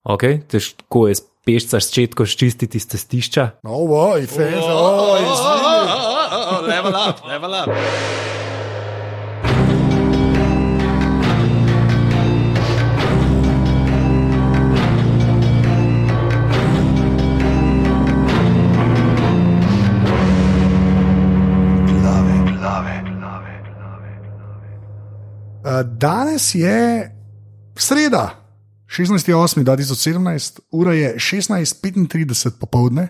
Ok, težko je pešca s četko ščistiti iz testišča. No, oj, fez, oj, Level up, level up. Uh, Danes je sreda, 16.8.2017, ura je 16.35 popovdne.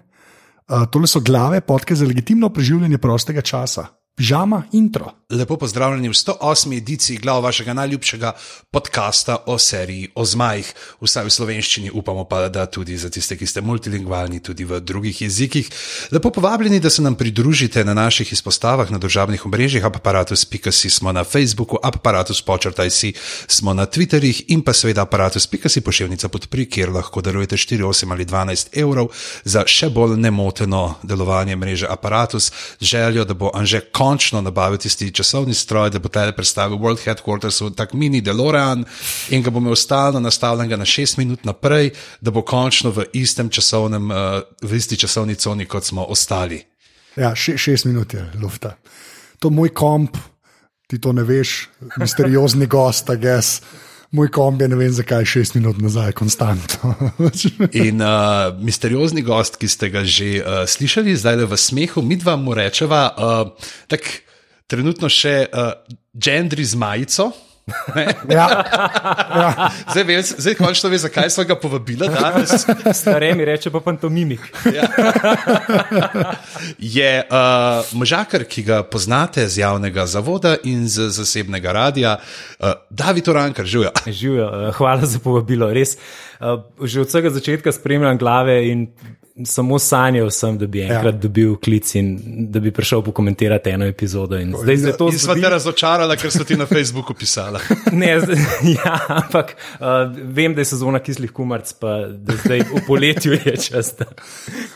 Uh, tole so glave podke za legitimno preživljanje prostega časa. Pižama intro. Lepo pozdravljeni v 108. ediciji glav vašega najljubšega podcasta o seriji o zmajih, vsaj v slovenščini, upamo pa, da tudi za tiste, ki ste multilingvalni, tudi v drugih jezikih. Lepo povabljeni, da se nam pridružite na naših izpostavah na državnih omrežjih, aparatus.si smo na Facebooku, aparatus počrtaj si smo na Twitterjih in pa seveda aparatus.si pošiljnica podpri, kjer lahko darujete 4, 8 ali 12 evrov za še bolj nemoteno delovanje mreže aparatus, željo, da bo Anže končno nabavil tisti časovni stroj, da bo tele predstavil World Headquarters v tak mini DeLorean in ga bo imel stalno nastavljenega na šest minut naprej, da bo končno v časovnem, uh, v isti časovni coni, kot smo ostali. Ja, še, šest minut je lufta. To je moj komp, ti to ne veš, misteriozni gost, a gess. Moj komp je ne vem zakaj šest minut nazaj, konstantno. In uh, misteriozni gost, ki ste ga že uh, slišali, zdaj le v smehu, mi dva mu rečeva, uh, tako trenutno še uh, gendri z majico. Ja, ja. Zdaj, ve, zdaj končno ve, zakaj smo ga povabili danes. Starem mi reče pa pantomimik. Ja. Je uh, možakar, ki ga poznate z javnega zavoda in z zasebnega radia, uh, David Orankar, živijo. Živijo, hvala za povabilo. Res, uh, že od vsega začetka spremljam glave in samo sanjal sem, da bi enkrat ja. dobil klic in da bi prišel pokomentirati eno epizodo. In zdaj se to zgodi. Sva te razočarala, ker so ti na Facebooku pisala. ne, ja, ampak uh, vem, da je sezona kislih kumarc, pa da zdaj v poletju je čas. Da...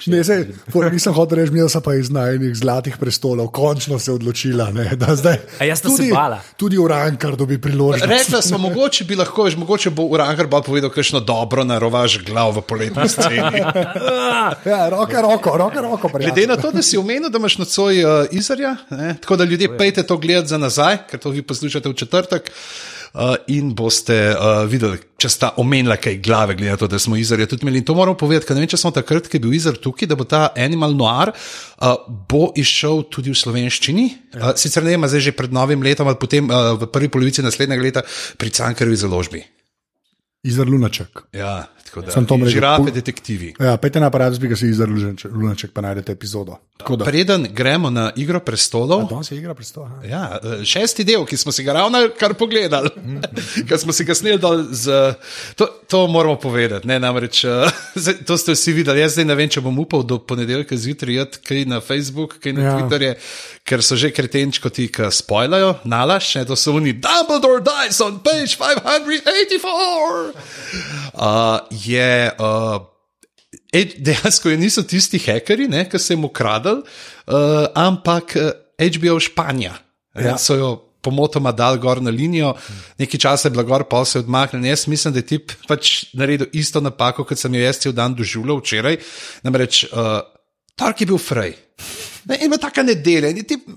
Ne, zdaj, nisem hotel reči, da so pa iz najnih zlatih prestolov, končno se odločila. Ne, zdaj, A jaz tudi, se bala. Tudi Urankar dobi priložnost. Rekla smo, mogoče bi lahko, veš, mogoče bo Urankar pa povedal, kakšno dobro narovaš glav v poletni sceni. Ja, roke, roko, roke, roko. Glede na to, da si omenil, da imaš nocoj uh, izarja, ne? tako da ljudje pejte to gledati za nazaj, ker to vi poslušate v četrtek. Uh, in boste uh, videli, če sta omenila kaj glave, glede na to, da smo izarja tudi imeli. In to moramo povedati, ker ne vem, če smo takrat, ko je bil izar tukaj, da bo ta Animal Noir uh, bo išel tudi v slovenščini. Ja. Uh, sicer ne vem, zdaj že pred novim letom, ali potem uh, v prvi polovici naslednjega leta pri Cankarju založbi. Izar Lunaček. Ja, da. Sem to rekel. Žirafe, detektivi. Ja, pejte na aparat, bi ga si izar Lunaček, pa najdete epizodo. Preden gremo na Igro prestolov. Danes je Igra prestolov. Ja, šesti del, ki smo si ga ravno kar pogledali, ki smo si ga sneli z. To, to moramo povedati. Ne, namreč, to ste vsi videli. Jaz zdaj ne vem, če bom upal do ponedeljka zjutraj jeti kaj na Facebook, kaj na ja. Twitterju, ker so že kretenčko ti, ki spoilajo, nalaš, ne, to so oni. Dumbledore dies on page 584. Uh, je, uh, dejansko je niso tisti hekeri, ki so jim ukradli, uh, ampak HBO Španija. Ja. So jo pomotoma dal gor na linijo, nekaj časa je bilo gor, pa se je odmaknil. Jaz mislim, da je ti pač naredil isto napako, kot sem jo jaz cel dan doživljal včeraj. Namreč, uh, Tark je bil frej. Ne, ima taka nedelja.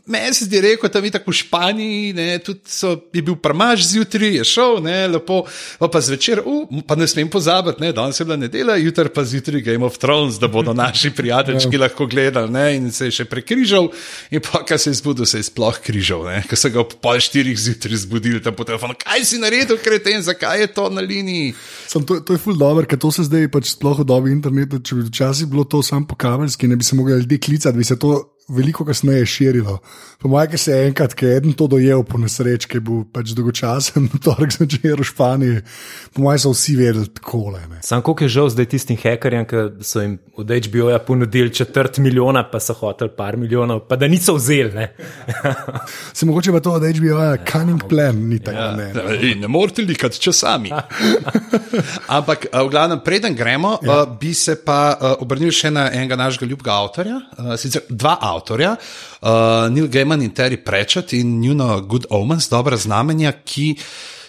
Meni se zdi, rekel, da je tako v Španiji, ne, tudi so, je bil premaž zjutraj, je šel, ne, lepo, pa, pa zvečer, uh, pa ne smem pozabiti, ne, danes je bila nedelja, jutri pa zjutraj Game of Thrones, da bodo naši prijatelji lahko gledali, ne, in se je še prekrižal, in pa, kar se je zbudil, se je sploh križal, ne, ko so ga ob pol štirih zjutraj zbudili tam po telefonu, kaj si naredil, kreten, zakaj je to na liniji. Sam, to, to je ful dobro, ker to se zdaj pač sploh v dobi interneta, če bi včasih bilo to samo po kabelski, ne bi se mogli ljudje klicati, bi se to veliko kasneje širilo. Po mojem, se je enkrat, ki je eden to dojel po nesreči, ki je bil pač dolgočasen, torek zvečer v Španiji, po mojem, so vsi vedeli tako le. Sam koliko je žal zdaj tistim hekerjem, ki so jim od HBO-ja ponudili četrt milijona, pa so hoteli par milijonov, pa da niso vzeli. se mogoče pa to od HBO-ja, cunning plan, ni tako. Ja, ne, ne. ne morete likati časami. Ampak, v glavnem, preden gremo, ja. uh, bi se pa uh, obrnil še na enega našega ljubega avtorja, sicer dva avtorja avtorja, uh, Neil Gaiman in Terry Pratchett in njuno Good Omens, dobra znamenja, ki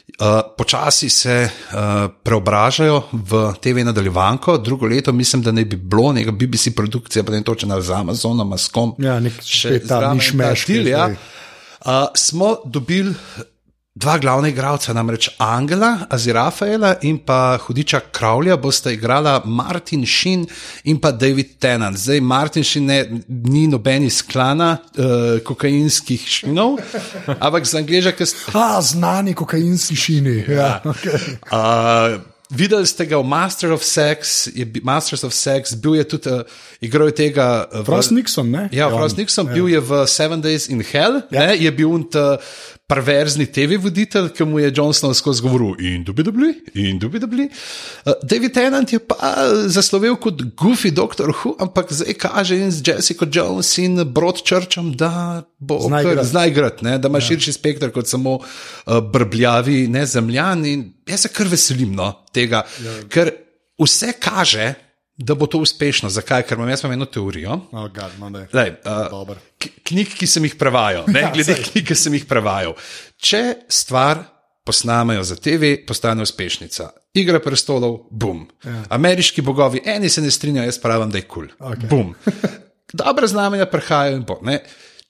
Uh, počasi se uh, preobražajo v TV nadaljevanko, drugo leto mislim, da ne bi bilo neka BBC produkcija, pa ne točno z Amazonom, s kom. Ja, nek še ta nišmeš. Ja. Uh, smo dobili dva glavna igralca, namreč Angela, Azirafaela in pa hudiča Kravlja, bosta igrala Martin Sheen in pa David Tennant. Zdaj, Martin Sheen ne, ni noben iz klana uh, kokainskih šinov, ampak za angleža, ki ste. Ha, znani kokainski šini. Ja, okay. uh, Videli ste ga v Master of Sex, je, Masters of Sex, bil je tudi uh, igral tega. Uh, Frost Nixon, ne? Ja, Frost Nixon, ja. bil je v Seven Days in Hell, ja. ne, je bil un perverzni TV voditelj, ki mu je Johnson skozi govoril in dubi dubli, in dubi dubli. Uh, David Tennant je pa zaslovel kot goofy Doctor Who, ampak zdaj kaže in z Jessica Jones in Broadchurchom, da bo znaj igrati, da ima ja. širši spektr kot samo uh, brbljavi nezemljani. Jaz se kar veselim no, tega, ja. ker vse kaže, da bo to uspešno. Zakaj? Ker imam jaz imam eno teorijo. Oh, God, Lej, uh, knjig, ki sem jih prevajal, ne ja, glede knjig, ki sem jih prevajal. Če stvar posnamejo za TV, postane uspešnica. Igra prestolov, bum. Ja. Ameriški bogovi, eni se ne strinjajo, jaz pravim, da je kul. Cool. Okay. Bum. Dobre znamenja prihajajo in bo. Ne?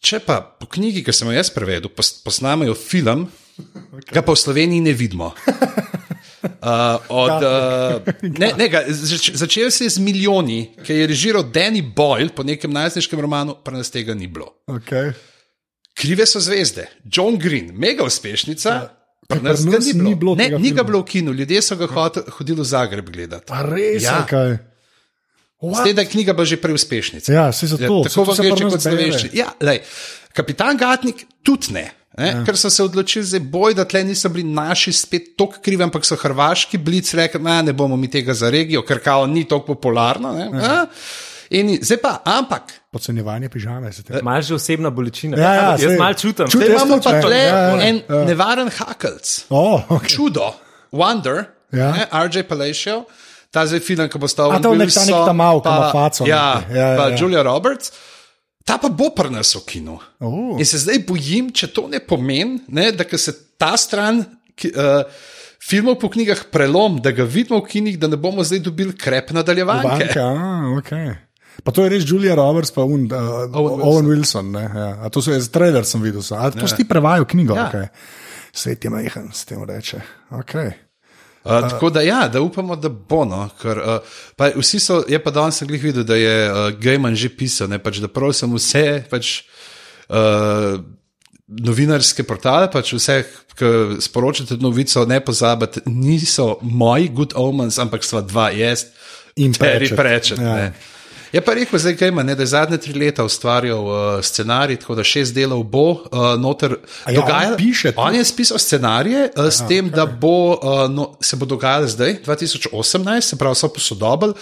Če pa po knjigi, ki sem jo jaz prevedel, posnamejo film, okay. ga pa v Sloveniji ne vidimo. Uh, od, uh, ne, ne, ga, zač, začel se je z milijoni, ki je režiral Danny Boyle po nekem najstniškem romanu, pa nas tega ni bilo. Okay. Krive so zvezde, John Green, mega uspešnica. Ja. Nas nas ni, bilo. Ni, bilo ne, ni ga bilo v kinu, ljudje so ga hodili v Zagreb gledati. Res, ja. kaj. Zdaj, da je knjiga že preuspešnica. Ja, se zato. Ja, tako v Grči kot slovenščini. Ja, kapitan Gatnik tudi ne. Ja. Ker so se odločili za boj, da tle niso bili naši spet tako krivi, ampak so hrvaški blic rekli, da ne bomo mi tega za regijo, ker kao ni tako popularno. Ja. In zdaj pa, ampak. Podcenjevanje pižame. Imaš že osebna bolečina. Ja, ja, jaz malo čutim. Čutim, da imamo pa tle ja, ja, en ja. nevaren hakelc. Oh, okay. Čudo, Wonder, ja. ne, RJ Palacio, ta zdaj film, ki bo stal v Avstraliji. To je nek ta nek ta mal, pa, faco, ja, ja, ja, pa ja. Julia Roberts ta pa bo prinesel kino. Uh. In se zdaj bojim, če to ne pomeni, ne, da se ta stran uh, filmov po knjigah prelom, da ga vidimo v kinih, da ne bomo zdaj dobili krep nadaljevanja. Okay. Pa to je res Julia Roberts, pa un, uh, Owen, Owen Wilson. Wilson ja. A to so jaz, trailer sem videl. A to ja. si prevajal knjigo? Ja. Okay. Svet je majhen, s tem reče. Okay. Uh, tako da, ja, da upamo, da bo. No, ker, uh, pa vsi so, je pa danes glih videl, da je uh, Gejman že pisal, ne, pač, da prosim vse pač, uh, novinarske portale, pač vse, ki sporočate novico, ne pozabite, niso moji good omens, ampak sva dva, jaz in Perry Prečet. Ja. Je pa rekel, zdaj, ima, ne, da je zadnje tri leta ustvarjal uh, scenarij, tako da šest delov bo uh, noter ja, dogajalo. On, on je spisal scenarije uh, s Aha, tem, okay. da bo, uh, no, se bo dogajalo zdaj, 2018, se pravi, so posodobili.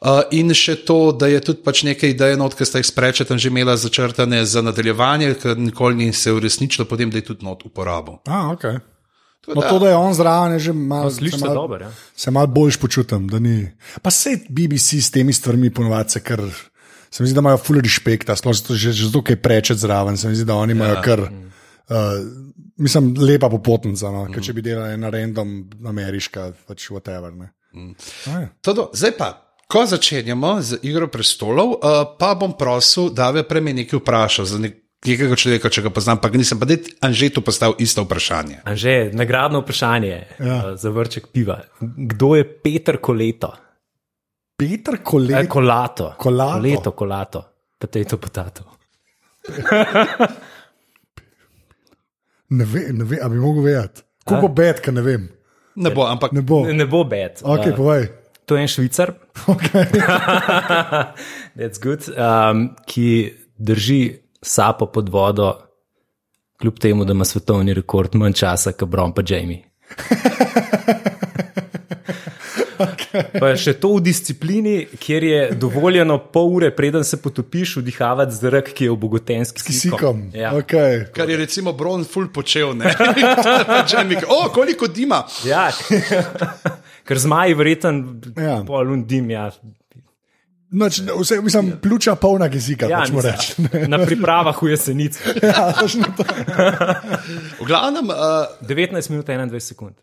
Uh, in še to, da je tudi pač nekaj idej, not, ki ste jih sprečete, že imela začrtane za nadaljevanje, ker nikoli ni se uresničilo, potem da je tudi not uporabil. Ah, okay. No, to, da je on zraven, je že malo slišati. Se, mal, ja. se malo boljš počutim. Pa se BBC s temi stvarmi ponovadi, ker se mi zdi, da imajo full respect, sploh zato, že, že zato, ker je prečet zraven, se mi zdi, da oni imajo ja. kar. Uh, mislim, lepa popotnica, no? mm. če bi delali na random, ameriška, pač whatever. Mm. Ja. Todo, zdaj pa, ko začenjamo z igro prestolov, uh, pa bom prosil, da bi prej me nekaj vprašal nekega človeka, če ga poznam, pa nisem pa Anže tu postavil isto vprašanje. Anže, nagradno vprašanje ja. uh, za vrček piva. Kdo je Peter Koleto? Peter Koleto. Eh, kolato. Kolato. Koleto, kolato. Potato, potato. ne vem, ne vem, ali bi mogel vedeti. Kako bo bed, kaj ne vem. Ne bo, ampak ne bo, ne bo bed. Okay, uh, to je en švicar, okay. good, um, ki drži sapo pod vodo, kljub temu, da ima svetovni rekord manj časa, kot Brom pa Jamie. okay. Pa še to v disciplini, kjer je dovoljeno pol ure, preden se potopiš, vdihavati zrak, ki je v bogotenski sikom. Ja. Okay. Kar je recimo Brom ful počel, ne? o, koliko dima. Ja. Ker zmaj, verjeten, ja. polun dim. Ja. Noč, vse, mislim, pljuča polna jezika. Ja, na pripravah v jesenici. ja, v glavnem, uh, 19 minut 21 sekund.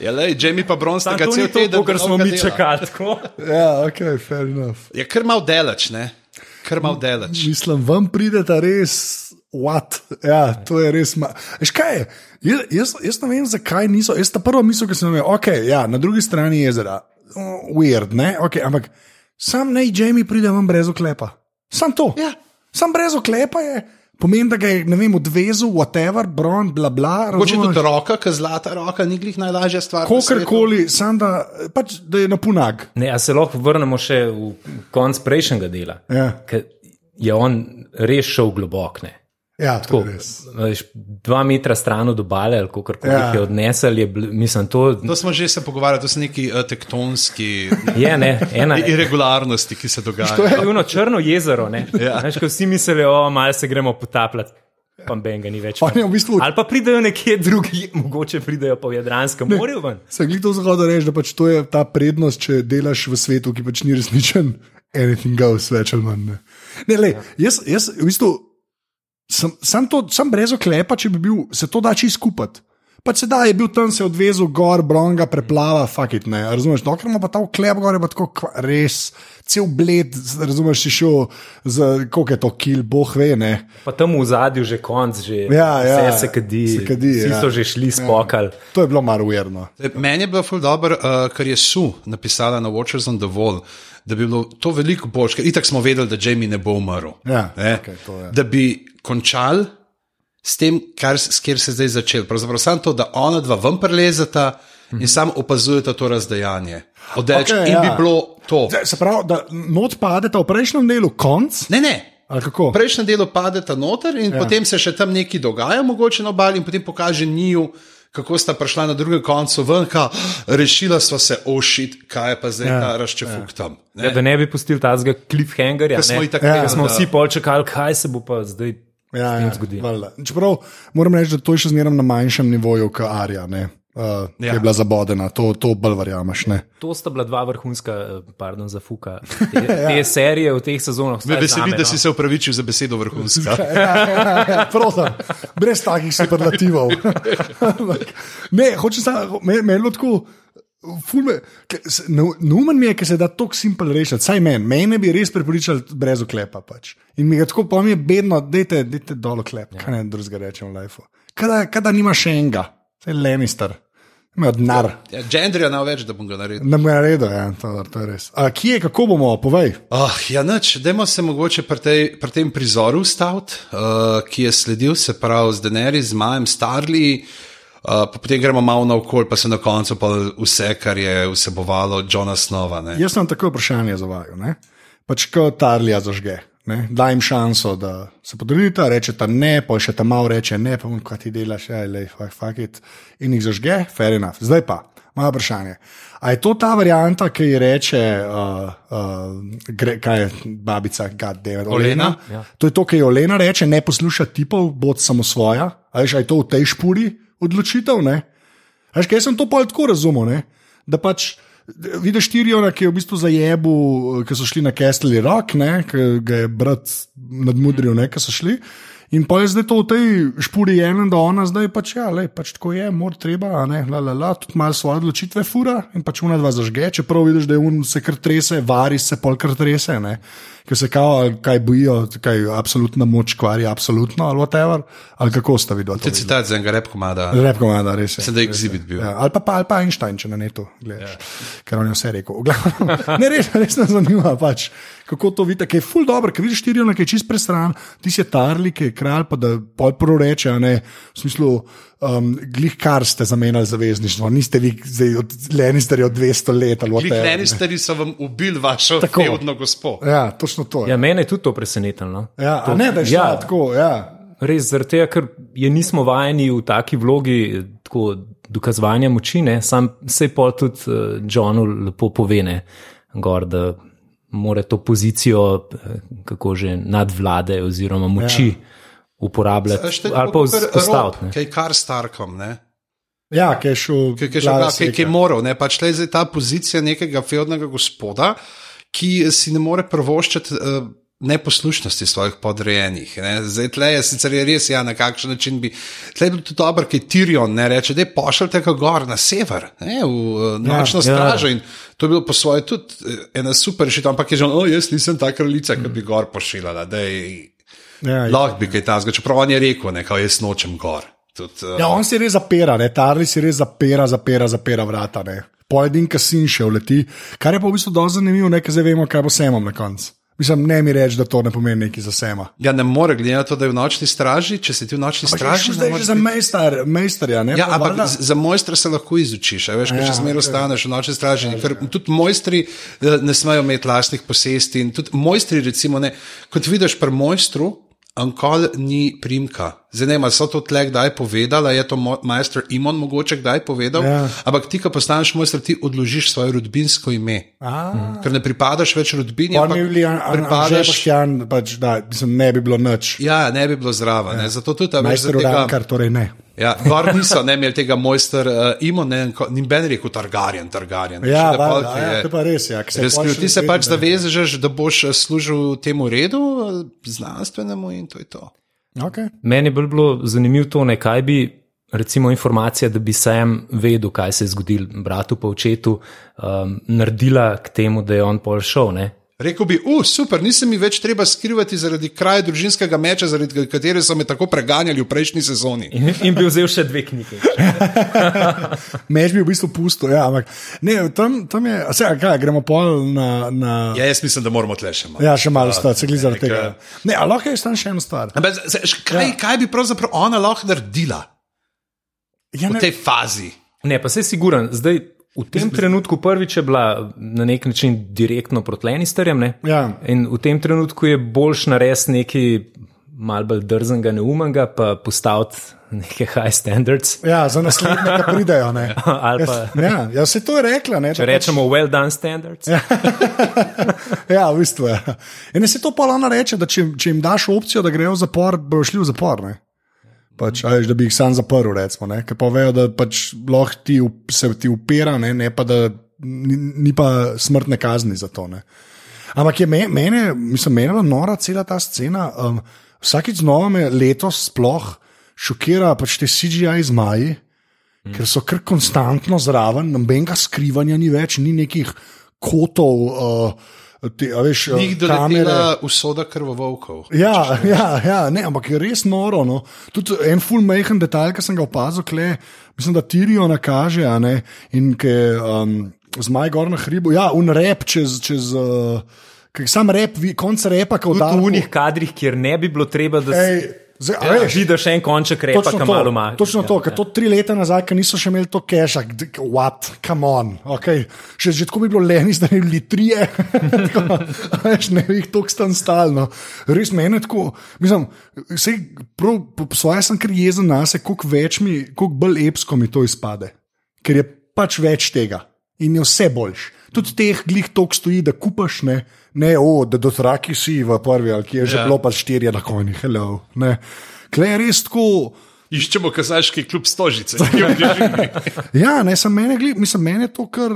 Ja, lej, Jamie pa tega to ni cel to, teden. kar smo mi čakali. ja, ok, fair enough. Je kar mal delač, ne? Kar mal delač. Mislim, vam prideta res. What? Ja, to je res. Ma... Veš kaj je? Jaz, jaz, jaz ne vem, zakaj niso. Jaz ta prva misel, ki sem jo imel, ok, ja, na drugi strani jezera, uh, weird, ne, ok, ampak sam naj Jamie pride vam brez oklepa. Sam to. Ja. Sam brez oklepa je. Pomeni, da ga je, ne vem, odvezel, whatever, bron, bla bla. Mogoče tudi roka, ki zlata roka, ni glih najlažja stvar. Kakorkoli, sam da, pač, da je na punag. Ne, a se lahko vrnemo še v konc prejšnjega dela, Ja, ker je on res šel globoko. Ne. ja Tako, je res. veš, dva metra stran od obale, ali kako koli Ja. ja. je odnesel, je, mislim, to To smo že se pogovarjali, to so neki uh, tektonski je ne, ena. irregularnosti, ki se dogajajo. To je ono črno jezero. ne. Ja. Veš, ko vsi mislijo, da malo se gremo potapljati. Pa benga ni več. On je v bistvu- Ali pa pridejo nekje drugi, mogoče pridejo v Jadranskem morju. ven. Se glej to zahodo reči, da pač to je ta prednost, če delaš v svetu, ki pač ni resničen, anything goes, več ali manj. Ne, ne le, jaz, jaz v bistvu sem, sem, to, sem brez oklepa, če bi bil, se to da čisto skupaj. Pač se da, je bil tam, se je odvezel gor, bronga, preplava, fakit ne. Razumeš, dokler ima pa ta oklep gor, je pa tako kva, res, cel bled, razumeš, si šel za, koliko je to kil, boh ve, ne. Pa tam v zadju že konc, že Ja, ja, vse se kadi. se kadi, vsi ja. so že šli spokali. To je bilo malo ujerno. Meni je bilo ful dobro, uh, kar je Su napisala na Watchers on the Wall, da bi bilo to veliko bolj, ker itak smo vedeli, da Jamie ne bo umrl. Ja, ne? okej, to je. Da bi končali s tem, kar, s kjer se zdaj začel. Pravzaprav samo to, da ona dva ven prelezeta in sam opazujeta to razdejanje. Oddeč, Okej, okay, in ja. bi bilo to. Zdaj, Se pravi, da not padeta v prejšnjem delu, konc, Ne, ne. prejšnjem delu padeta noter in ja. potem se še tam nekaj dogaja, mogoče na obali, in potem pokaže njiju, kako sta prišla na drugem koncu ven, ka, rešila sva se, ošit, kaj je pa zdaj ja. ta razčefuk ja. tam. Ja, da ne bi pustili tazga cliffhangerja. Smo ne. itak Ja. Ker smo vsi pol čakali, kaj se bo pa zdaj Ja, ja, zgodilo. Čeprav moram reči, da to je še zmeraj na manjšem nivoju, kot Arja, ne, uh, ja. ki Ja. je bila zabodena. To, to bolj verjameš. Ne. To sta bila dva vrhunska, eh, pardon, za fuka. Te, te serije v teh sezonah. Me veseli, da no. si se upravičil za besedo vrhunska. Ja, ja, ja, prosim, brez takih superlativov. ne, hočem samo, meni me je tako. ful Me, neumen mi je, ker se da tako simpel rešiti. Saj meni, mene bi res prepričali brez oklepa. Pač. In mi je tako, je bedno, dajte, dajte dol oklep, ja. kaj ne drugega rečem v lifeu. Kada, kada nima še enega, saj Lenister, ima denar. Ja, Gendrija ne več, da bom ga naredil. Ne bo naredil, ja, to, to je res. A, kje, kako bomo, povej? Oh, ja, noč, dajmo se mogoče pri, tej, pri tem prizoru ustaviti, uh, ki je sledil, se pravi, z Deneri, z Majem, Starli. Uh, pa potem gremo malo naokol, pa se na koncu pa vse, kar je vsebovalo Johna Snova. Ne? Jaz sem tako vprašanje za vaju. Ne? Pač kot Tarlija zažge. Ne? Daj jim šanso, da se potrudite, rečete ne, pa še tam malo reče ne, pa kaj ti delaš, aj le, fuck, it. In jih zažge, fair enough. Zdaj pa, moja vprašanje. A je to ta varianta, ki ji reče, uh, uh, gre, kaj je babica, Gaddeva, Olena? Ja. To je to, kar je Olena reče, ne posluša tipov, bod samo svoja. A veš, a je to v tej špuri odločitev? Ne? Veš, kaj sem to pol tako razumel, ne? da pač vidiš Tiriona, ki je v bistvu zajebu, ki so šli na Kestli Rock, ki ga je brat nadmudril, ne? ki so šli. In pa je zdaj to v tej špuri ena, da ona zdaj pač, ja, lej, pač tako je, mora treba, a ne, la, la, la, tudi malo svoje odločitve fura in pač una dva zažge, čeprav vidiš, da je un se kar trese, vari se pol kar trese, ne. Ker se kao, kaj bojijo, kaj absolutna moč kvari, absolutno, ali whatever, ali kako sta videla. To je citat za enega rep komada. Rep komada, res je. Mislim, da je exhibit bil. Ja, ali, pa, pa, ali pa Einstein, če na netu gledaš, ja. ker on je vse rekel. V glavnem, ne, res, res me zanima, pač, kako to vidite, ker je ful dobro, ker vidiš štirijo, ki je čist prestran, ti si Tarli, ki je kralj, pa da pol prvo reče, a ne, v smislu, um, glih kar ste zamenjali zavezništvo, niste vi zdaj od Lenisterja od 200 let ali whatever, ne. Lannisteri so vam ubili vašo Tako. fevdno gospo. Ja, točno to. Ja, Ja, mene je tudi to presenetilo. No. ja, to, ne, da je šla ja, tako, ja. Res zaradi tega, ker je nismo vajeni v taki vlogi eh, tako, dokazovanja moči, ne, sam se pol tudi uh, Johnu lepo povene, gor, da mora to pozicijo, eh, kako že nadvlade oziroma moči ja. Uporabljati je ali pa vzpostaviti. Ne. Kaj je kar Starkom, ne? Ja, ki je šel, ki, je šel, ki, ki je moral. Ne? Pač tle je zdaj ta pozicija nekega feudnega gospoda, ki si ne more prvoščiti uh, neposlušnosti svojih podrejenih. Ne. Zdaj, tle je sicer je res, ja, na kakšen način bi. Tle je bilo tudi dobro, ker Tirion ne reče, da je pošljite ga gor na sever, ne, v uh, nočno ja, stražo. Ja. In to je bilo po svoje tudi eh, ena super rešitev, ampak je že, oh, jaz nisem ta kraljica, ki bi gor pošiljala. Ja, Lahko bi kaj tam, čeprav on je rekel, ne, kaj jaz nočem gor. Tud, uh... Ja, on si res zapira, ne, Tarli si res zapira, zapira, zapira vrata. Ne. Pojedin, ki sin še vleti, kar je pa v bistvu dosti zanimivo, ne, ker zdaj vemo, kaj bo semom na koncu. Mislim, ne mi reči, da to ne pomeni nekaj za sema. Ja, ne more, glede na to, da je v nočni straži, če si ti v nočni Ampak straži. Zdaj je že za mejster, mejsterja. Ne, Ja, Pa ampak z- za mojstra se lahko izučiš, a veš, Ja, še zmeraj ok. ostaneš v nočni straži. Ker tudi mojstri eh, ne smejo imeti lastnih posesti. In tudi mojstri, recimo, ne, kot vidiš pri mojstru, ankol ni primka. Zdaj ne, vem, ali so to tle kdaj povedali, ali je to majster Imon mogoče kdaj povedal. Ja. Ampak ti, ko postaneš mojster, ti odložiš svoje rodbinsko ime. A, Ker ne pripadaš več rodbini, ampak mi bili pripadaš. Anžepašjan, pač, da mislim, ne bi bilo nič. Ja, ne bi bilo zraven. Ja. Zato tudi ta veš, Majster Urankar, torej ne. Ja, gor niso ne imeli tega mojster uh, Imo, ne, ni ben rekel Targaryen, Targaryen. Ja, Še da pol, ki ja, je- to je pa res. Ja, se Res, ti se pač ne. zavežeš, da boš eh, služil temu redu, eh, znanstvenemu in to je to. Okay. Meni je bolj bilo zanimivo to, ne, kaj bi, recimo, informacija, da bi sam vedel, kaj se je zgodilo bratu pa očetu, um, naredila k temu, da je on pol šel. Ne. Rekel bi, uh, super, nisem mi več treba skrivati zaradi kraja družinskega meča, zaradi katere so me tako preganjali v prejšnji sezoni. In, in bi vzel še dve knjige. Mež bi v bistvu pustil, ja, ampak ne, tam, tam je, se, kaj, gremo pol na. na Ja, jaz mislim, da moramo tle še malo. ja, še malo stati, se glede zaradi tega. Ne, a lahko je tam še ena stvar. Ampak, z- kaj, ja. kaj bi pravzaprav ona lahko naredila Ja, v ne, tej fazi? Ne, pa se siguran. Zdaj, v tem trenutku prvič je bila na nek način direktno proti Lannisterjem. ne. Ja. In v tem trenutku je boljš narediti nekaj malce bolj drznega, neumnega, pa postaviti neke high standards. ja, za naslednje, ki pridejo. Pa, Ja, ja, se to je rekla. Ne, če rečemo, well done standards. Ja. Ja, v bistvu je. In ne se to pa ona reče, da če, če jim daš opcijo, da grejo v zapor, bodo šli v zapor. Ne? Pač, a veš, da bi jih sam zaprl, recimo, ne? ker pa vejo, da pač lahko ti, se ti upira, ne, ne pa da ni, ni pa smrtne kazni za to. Ne? Ampak je me, mene, mislim, mene nora cela ta scena. Um, vsakič znova me letos sploh šokira pač te CGI zmaji, mm. ker so kar konstantno zraven, nobenega skrivanja ni več, ni nekih kotov, uh, te, a veš, Njih kamere. doletela usoda krvovolkov. Ja, ja, ja ne, ampak je res noro. No. Tudi en full majhen detajl, ki sem ga opazil, kle, mislim, da Tirijo nakaže, a ne, in ki um, zmaj gor na hribu, ja, un rep čez. čez uh, sam rep, konc repa, kot da V unih kadrih, kjer ne bi bilo treba, da se Zdaj, ja, veš, vidiš en konček repa, Točno ki to, malo ima. točno to, ker to tri leta nazaj, ki niso še imeli to keša, what, come on. Okay. Še, že tako bi bilo leni, da ne bi bili trije, Tako, veš, ne bi jih tako stan stalno. Res meni je tako, mislim, sej, prav, po, po svoje sem kar jezen na se, koliko več mi, koliko bolj epsko mi to izpade. Ker je pač več tega in je vse boljš. Tudi teh glih tok stoji, da kupaš, ne, ne o, da dotraki si v prvi, ali ki je že Ja. bilo pa štirje na konjih, hello. Ne. Kle je res tako. Iščemo kazaški klub stožice. Ja, ne, sem mene, gled, mislim, mene to kar.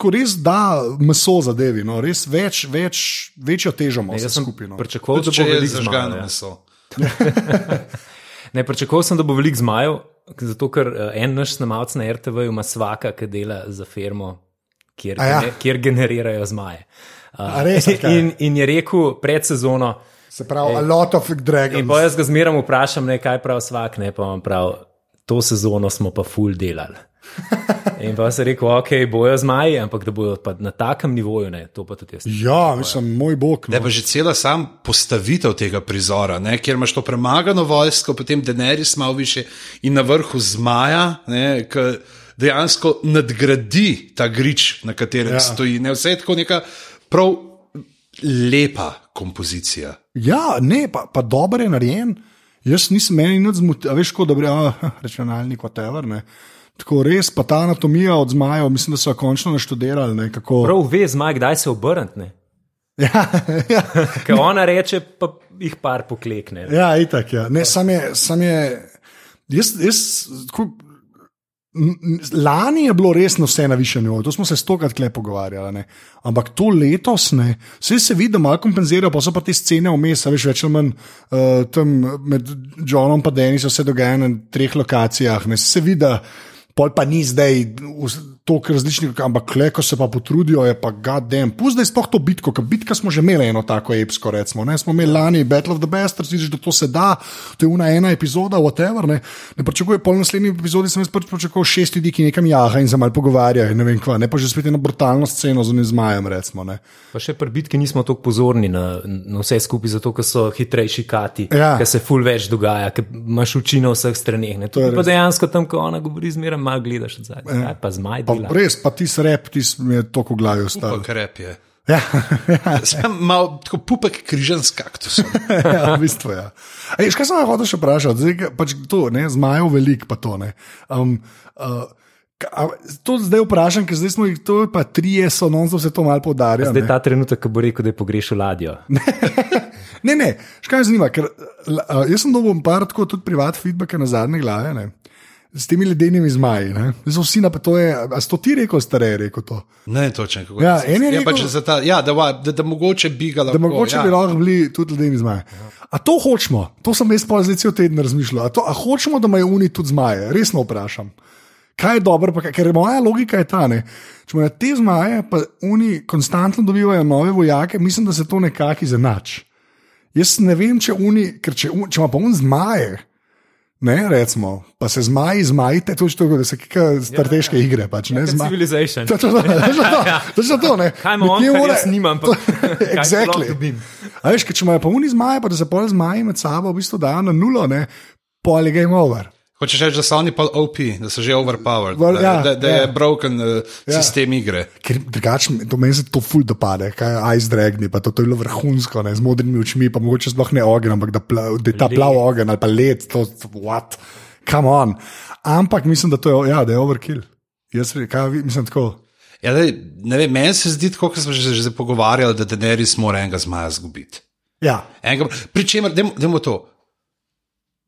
Ko res da meso zadevi, no, res več, več, večjo težo ima vse Jaz sem skupaj. No. pričakoval, da bo je veliko zmajev. ja. meso. Ne, pričakoval sem, da bo veliko zmajev, zato ker eh, en naš snemalec na RTV ima svaka, ki dela za firmo, kjer, A ja. kjer generirajo zmaje. Uh, A res, in, in je rekel pred sezono, Se pravi, a lot of dragons. in pa jaz ga zmeram vprašam, ne, kaj prav svak, ne pa vam prav, to sezono smo pa full delali. In pa se rekel, ok, bojo zmaji, ampak da bojo pa na takem nivoju, ne, to pa tudi jaz. Ja, mislim, moj bog. Da No. pa že cela sam postavitev tega prizora, ne, kjer imaš to premagano vojsko, potem Denerys malo više in na vrhu zmaja, ki dejansko nadgradi ta grič, na katerem ja. stoji. Ne, vse je tako neka prav lepa kompozicija. Ja, ne, pa, pa dobro je narejen. Jaz nisem meni nič zmotil, veš, kot da bi rekel, računalnik, whatever. Ne. Tako res, pa ta anatomija od zmajev, mislim, da so jo končno naštudirali. Ne, kako... Prav ve zmaj, kdaj se obrniti. ja, ja, Ker ona reče, pa jih par poklekne. ja, itak. Ja. Ne, sam je, sam je, jaz, jaz tako, Lani je bilo res na vse na višjem nivoju, to smo se stokrat kle pogovarjali. Ne? Ampak to letos ne, vse se vidi, da malo kompenzirajo, pa so pa te scene vmes, veš, več ali manj uh, tam med Johnom in Denisom se dogaja na treh lokacijah. Ne? Se vidi, pol pa ni zdaj toliko različnih, ampak kle, ko se pa potrudijo, je pa gadem. Pust zdaj sploh to bitko, ker bitka smo že imeli eno tako epsko, recimo. Ne? Smo imeli lani Battle of the Bastards, vidiš, da to se da, to je una ena epizoda, whatever. Ne, ne pričakuje, pol naslednji epizodi sem jaz pač pričakoval šest ljudi, ki nekam jaha in se mal pogovarjajo, ne vem kva, ne pa že spet eno brutalno sceno z unim zmajem, recimo. Ne. Pa še pri bitki nismo tako pozorni na, na vse skupaj, zato ker so hitrejši kati, Ja. ker se ful več dogaja, ker imaš oči na vseh straneh. Tukaj pa dejansko tam, ko ona govori, zmeraj malo gledaš od zadaj. Ja. Pa zmaj Pa res, pa ti srep, ti mi je v glavi ostal. Krep je. Ja, ja, Sam mal tako pupek križan s kaktusom. ja, v bistvu je. Ja. Ej, Kaj sem hotel še vprašati? Zdaj, pač to, ne, zmajev velik, pa to ne. Um, uh, a, to zdaj vprašam, ker zdaj smo jih, to je pa trije, so non se to malo podarjajo. Zdaj ta trenutek, ko bo rekel, da je pogrešil ladjo. Ne, ne, škaj me zanima, ker uh, jaz sem dobil par tako tudi privat feedbacka na zadnje glave. Ne? S temi ledenimi zmaji. Zdaj Vsi na to je, a si to ti rekel, stare je rekel to. Ne, točno kako. Ja, en je ja, pač rekel- za ta, ja, da, va- da, da mogoče bi ga lahko. Da mogoče ja. bi lahko bili tudi ledeni zmaji. A to hočemo, to sem jaz pa zdaj cel teden razmišljal. A, to, a hočemo, da imajo oni tudi zmaje, resno vprašam. Kaj je dobro, pa, ker moja logika je ta, ne? če imajo te zmaje, pa oni konstantno dobivajo nove vojake, mislim, da se to nekako izenači. Jaz ne vem, če oni, ker če, če ima pa un zmaje. Ne, recimo, pa se zmaji, zmajite, to je to, da se kika strateške ja, igre. Pač, ne, zma- Civilization. Točno to, točno to, točno to, ne. Kaj ima on, Nekje kar mora- jaz nimam, pa kaj exactly. A veš, če imajo pa oni zmaje, pa da se pol zmaji med sabo v bistvu dajo na nulo, ne, pol je game over. Hočeš reči, da so oni pa OP, da so že overpowered, Well, da, ja, da, da ja. je broken uh, sistem igre. Ker drugače, do meni se to ful dopade, kaj je Ice Dragni, pa to, to je bilo vrhunsko, ne, z modrimi očmi, pa mogoče sploh ne ogen, ampak da, pla, da je ta plav ogen ali pa led, to je what, come on. Ampak mislim, da to je, ja, da je overkill. Jaz kaj, mislim tako. Ja, daj, ne vem, meni se zdi, tako, kot smo že, že pogovarjali, da Daenerys mora enega zmaja zgubiti. Ja, Enega, Pričemer, da mu to.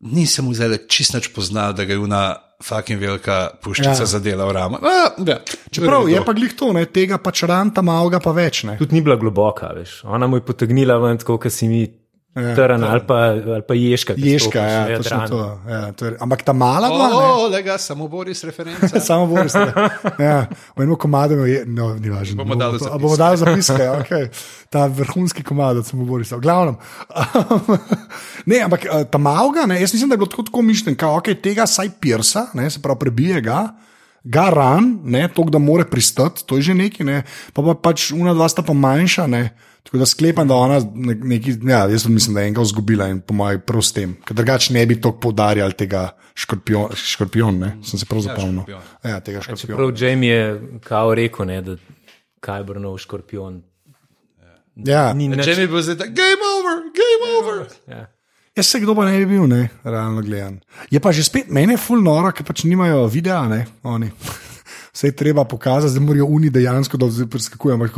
Nisem mu zdaj čist nič poznal, da ga je una fucking velika puščica Ja. zadela v ramo. A, ja, čeprav je pa glih to, ne, tega pač ranta malega pa več, ne. Tudi ni bila globoka, veš. Ona mu je potegnila ven, tako kot si mi Ja, trn ali pa, ali pa ježka. ki Ježka, stopiš ja, točno to. Ja, to je, ampak ta mala dva, ne. O, le ga, samo Boris referenca. Samo Boris. ne. Ja, v enem komadu je, no, ni važno. Bomo dali zapiske. bomo dali zapiske. Ja, okay. Ta vrhunski komad, samo Boris. V glavnem. ne, ampak eh, ta malga, ne, jaz mislim, da je bilo tako, tako mišljen, da okay, tega saj pirsa, ne, se pravi, prebije ga. Ga ran, ne, to, da more pristati, to je že nekaj, ne, pa, pa pač una dva sta pa manjša, ne, tako da sklepam, da ona ne, neki, ja, jaz mislim, da je enega izgubila in po mojem prav s tem, ker drugače ne bi tako poudarjali tega škorpion, škorpion ne, sem se prav zapomnil. škorpion. Ja, tega škorpiona. Prav Jamie je kao rekel, ne, da kaj bo nov škorpion. Ja, Ni nič. Če mi bo zdaj game over, game over. Ja. Jaz se kdo pa ne bi bil, ne, realno gledan. Je pa že spet meni je full noro, ker pač nimajo videa, ne, oni. Vse je treba pokazati, da morajo oni dejansko da zdaj preskakujejo. ampak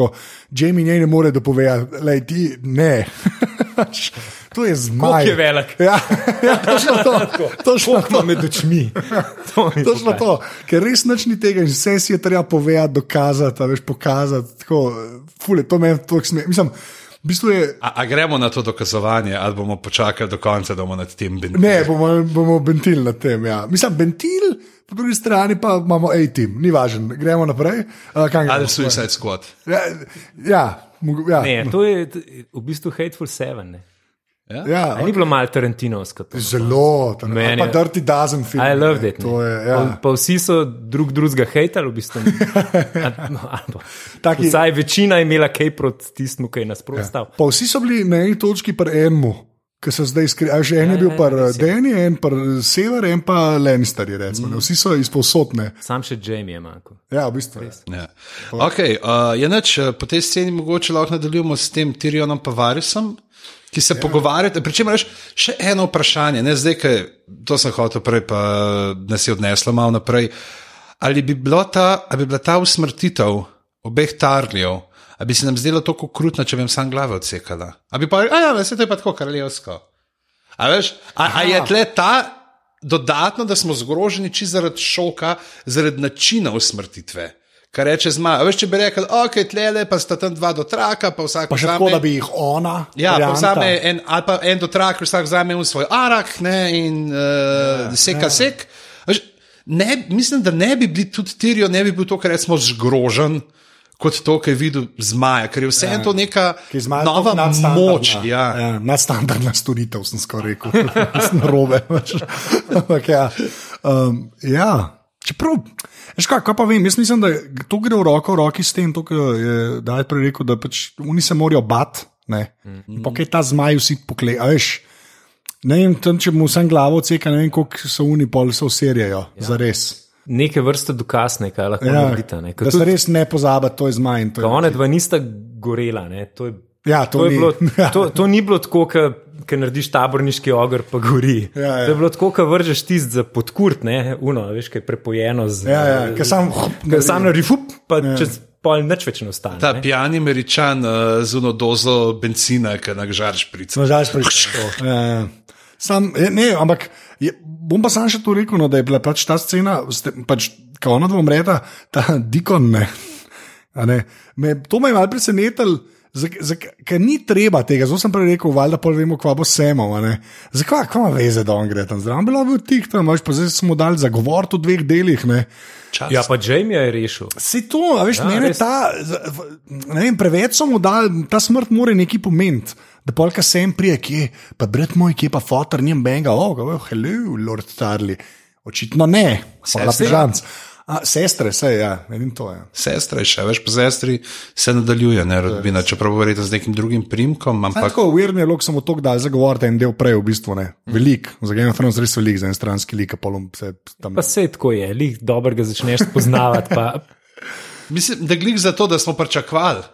Jamie njej ne more dopovedati, da ti ne. to je zmaj. Koliko je velik? Ja, ja točno to. točno Koliko ima to. med očmi? To mi Točno pokaže. to, ker res nič ni tega in vse si je treba povedati, dokazati, a veš, pokazati. Tako, fule, to meni to sme. V bistvu je. A, a gremo na to dokazovanje, ali bomo počakali do konca, da bomo nad tem bili? Ne, bomo, bomo bentil na tem. Ja. Mislim, bentil, po drugi strani pa imamo A-team, ni važno, gremo naprej. Uh, gremo? Ali Suicide Squad. Ja, ja, ja. Ne, to je v bistvu Hateful Seven. Ne. Ja A Ni bilo malo Tarantinovsko. to? Zelo, tam, je- Dirty Dozen film. I love ne, that. To ne. je, ja. pa, pa vsi so drug drugega hejtali, v bistvu. A- no, Taki- Vsaj večina je imela kaj proti tistemu, ki je nasprotal. Pa vsi so bili na eni točki pri enemu. Ki so zdaj skrili, že en je Ja, bil ja, pa res je. Danny, en pa Sever, en pa Lannister. Mm. Vsi so izposodne. Sam še Jamie je manjko. Ja, v bistvu. Ja. Okay, uh, je nač, po tej sceni mogoče lahko nadaljujemo s tem Tyrionom Pavarisom, ki se ja. pogovarjate. Pričemer, še eno vprašanje, ne zdaj, ker to sem hotel prej, pa nas je odneslo malo naprej. Ali bi, bilo ta, ali bi bila ta usmrtitev obeh tarljev, ali bi se nam zdelo tako krutno, če bi jim sam glave odsekala? Ali bi pa, a ja, vse to je pa tako kraljevsko. A, veš, a, a je tle ta dodatno, da smo zgroženi čisto zaradi šoka, zaradi načina usmrtitve. Kar reče zmaj. Veš, če bi rekel, ok, tlele pa sta tam dva do traka, pa vsak Pa še vzame- tako, da bi jih ona. Ja, pa varianta. vzame en, ali pa en do traka, vsak vzame v svoj arak ne, in uh, seka ja. sek. Veš, Ne, mislim, da ne bi bili tudi tirijo, ne bi bil to, kar rečemo, zgrožen. Kot to, kar je videl zmaja, ker je vse ja. to neka zmaja nova moč. Ja. Ja, nadstandardna storitev, sem skoraj rekel. Na robe. Ampak ja. Um, ja. Čeprav, veš kaj, kaj pa vem, jaz mislim, da to gre v roko v roki s tem, to, kar je Dajt prej rekel, da pač oni se morajo bat. Ne, mm. pa kaj ta zmaj vsi pokle, a veš. Ne vem, tam, če mu vsem glavo ceka, ne vem, koliko so oni pol se userijajo, ja. za res. Neke vrste dokaz, kaj lahko Ja, naredite. Ne. Da se res ne pozabi, to je zmaj. to je- one dva nista gorela, ne, to je. Ja, to To, je ni- bilo, to, to ni bilo tako, ker narediš taborniški ogr, pa gori. Ja, ja. To je bilo tako, ker vržeš tist za podkurt, ne, uno, veš, kaj je prepojeno z. Ja, ja, ker sam- ker sam naredi, fup, pa ja. čez pol nič več ne ostane. Ta ne. pijani američan uh, z eno dozo benzina, ki nagžar šprica. Smo že prišli. Ja, ja. Sam, je- ne, ampak je, bom pa sam še to rekel, no, da je bila pač ta scena, pač, ko ona dva umreta, ta dikon. Ne, a ne, me, to me je malo presenetilo. Ker ni treba tega, zelo sem prej rekel, valjda pol vemo, kva bo semov. a ne. Zakaj, kva ima veze, da on gre tam zraven? Bilo bi tih tam, veš, pa zdaj smo dali zagovor v dveh delih. Ne. Ja, pa Jamie je rešil. Se to, a veš, ja, meni res. ta, ne vem, preveč so mu dali, ta smrt mora nekaj pomeniti. Da polka sem prije, kje, pa brat moj, kje pa fotor, njem benga, oh, oh, hello, lord Starli. Očitno ne, hvala Sestre? A, sestre, vse, ja, to. Ja. Sestra je še, veš, po sestri se nadaljuje, ne rodbina, čeprav verjetno z nekim drugim primkom, ampak Tako uvirni je, lok samo to, da zagovorite en del prej, v bistvu ne. Velik, za Game of Thrones res velik, za en stranski lik, polom se tam. Pa se tako je, lih dobrega začneš spoznavati. Pa, mislim, da glik za to, da smo pričakovali.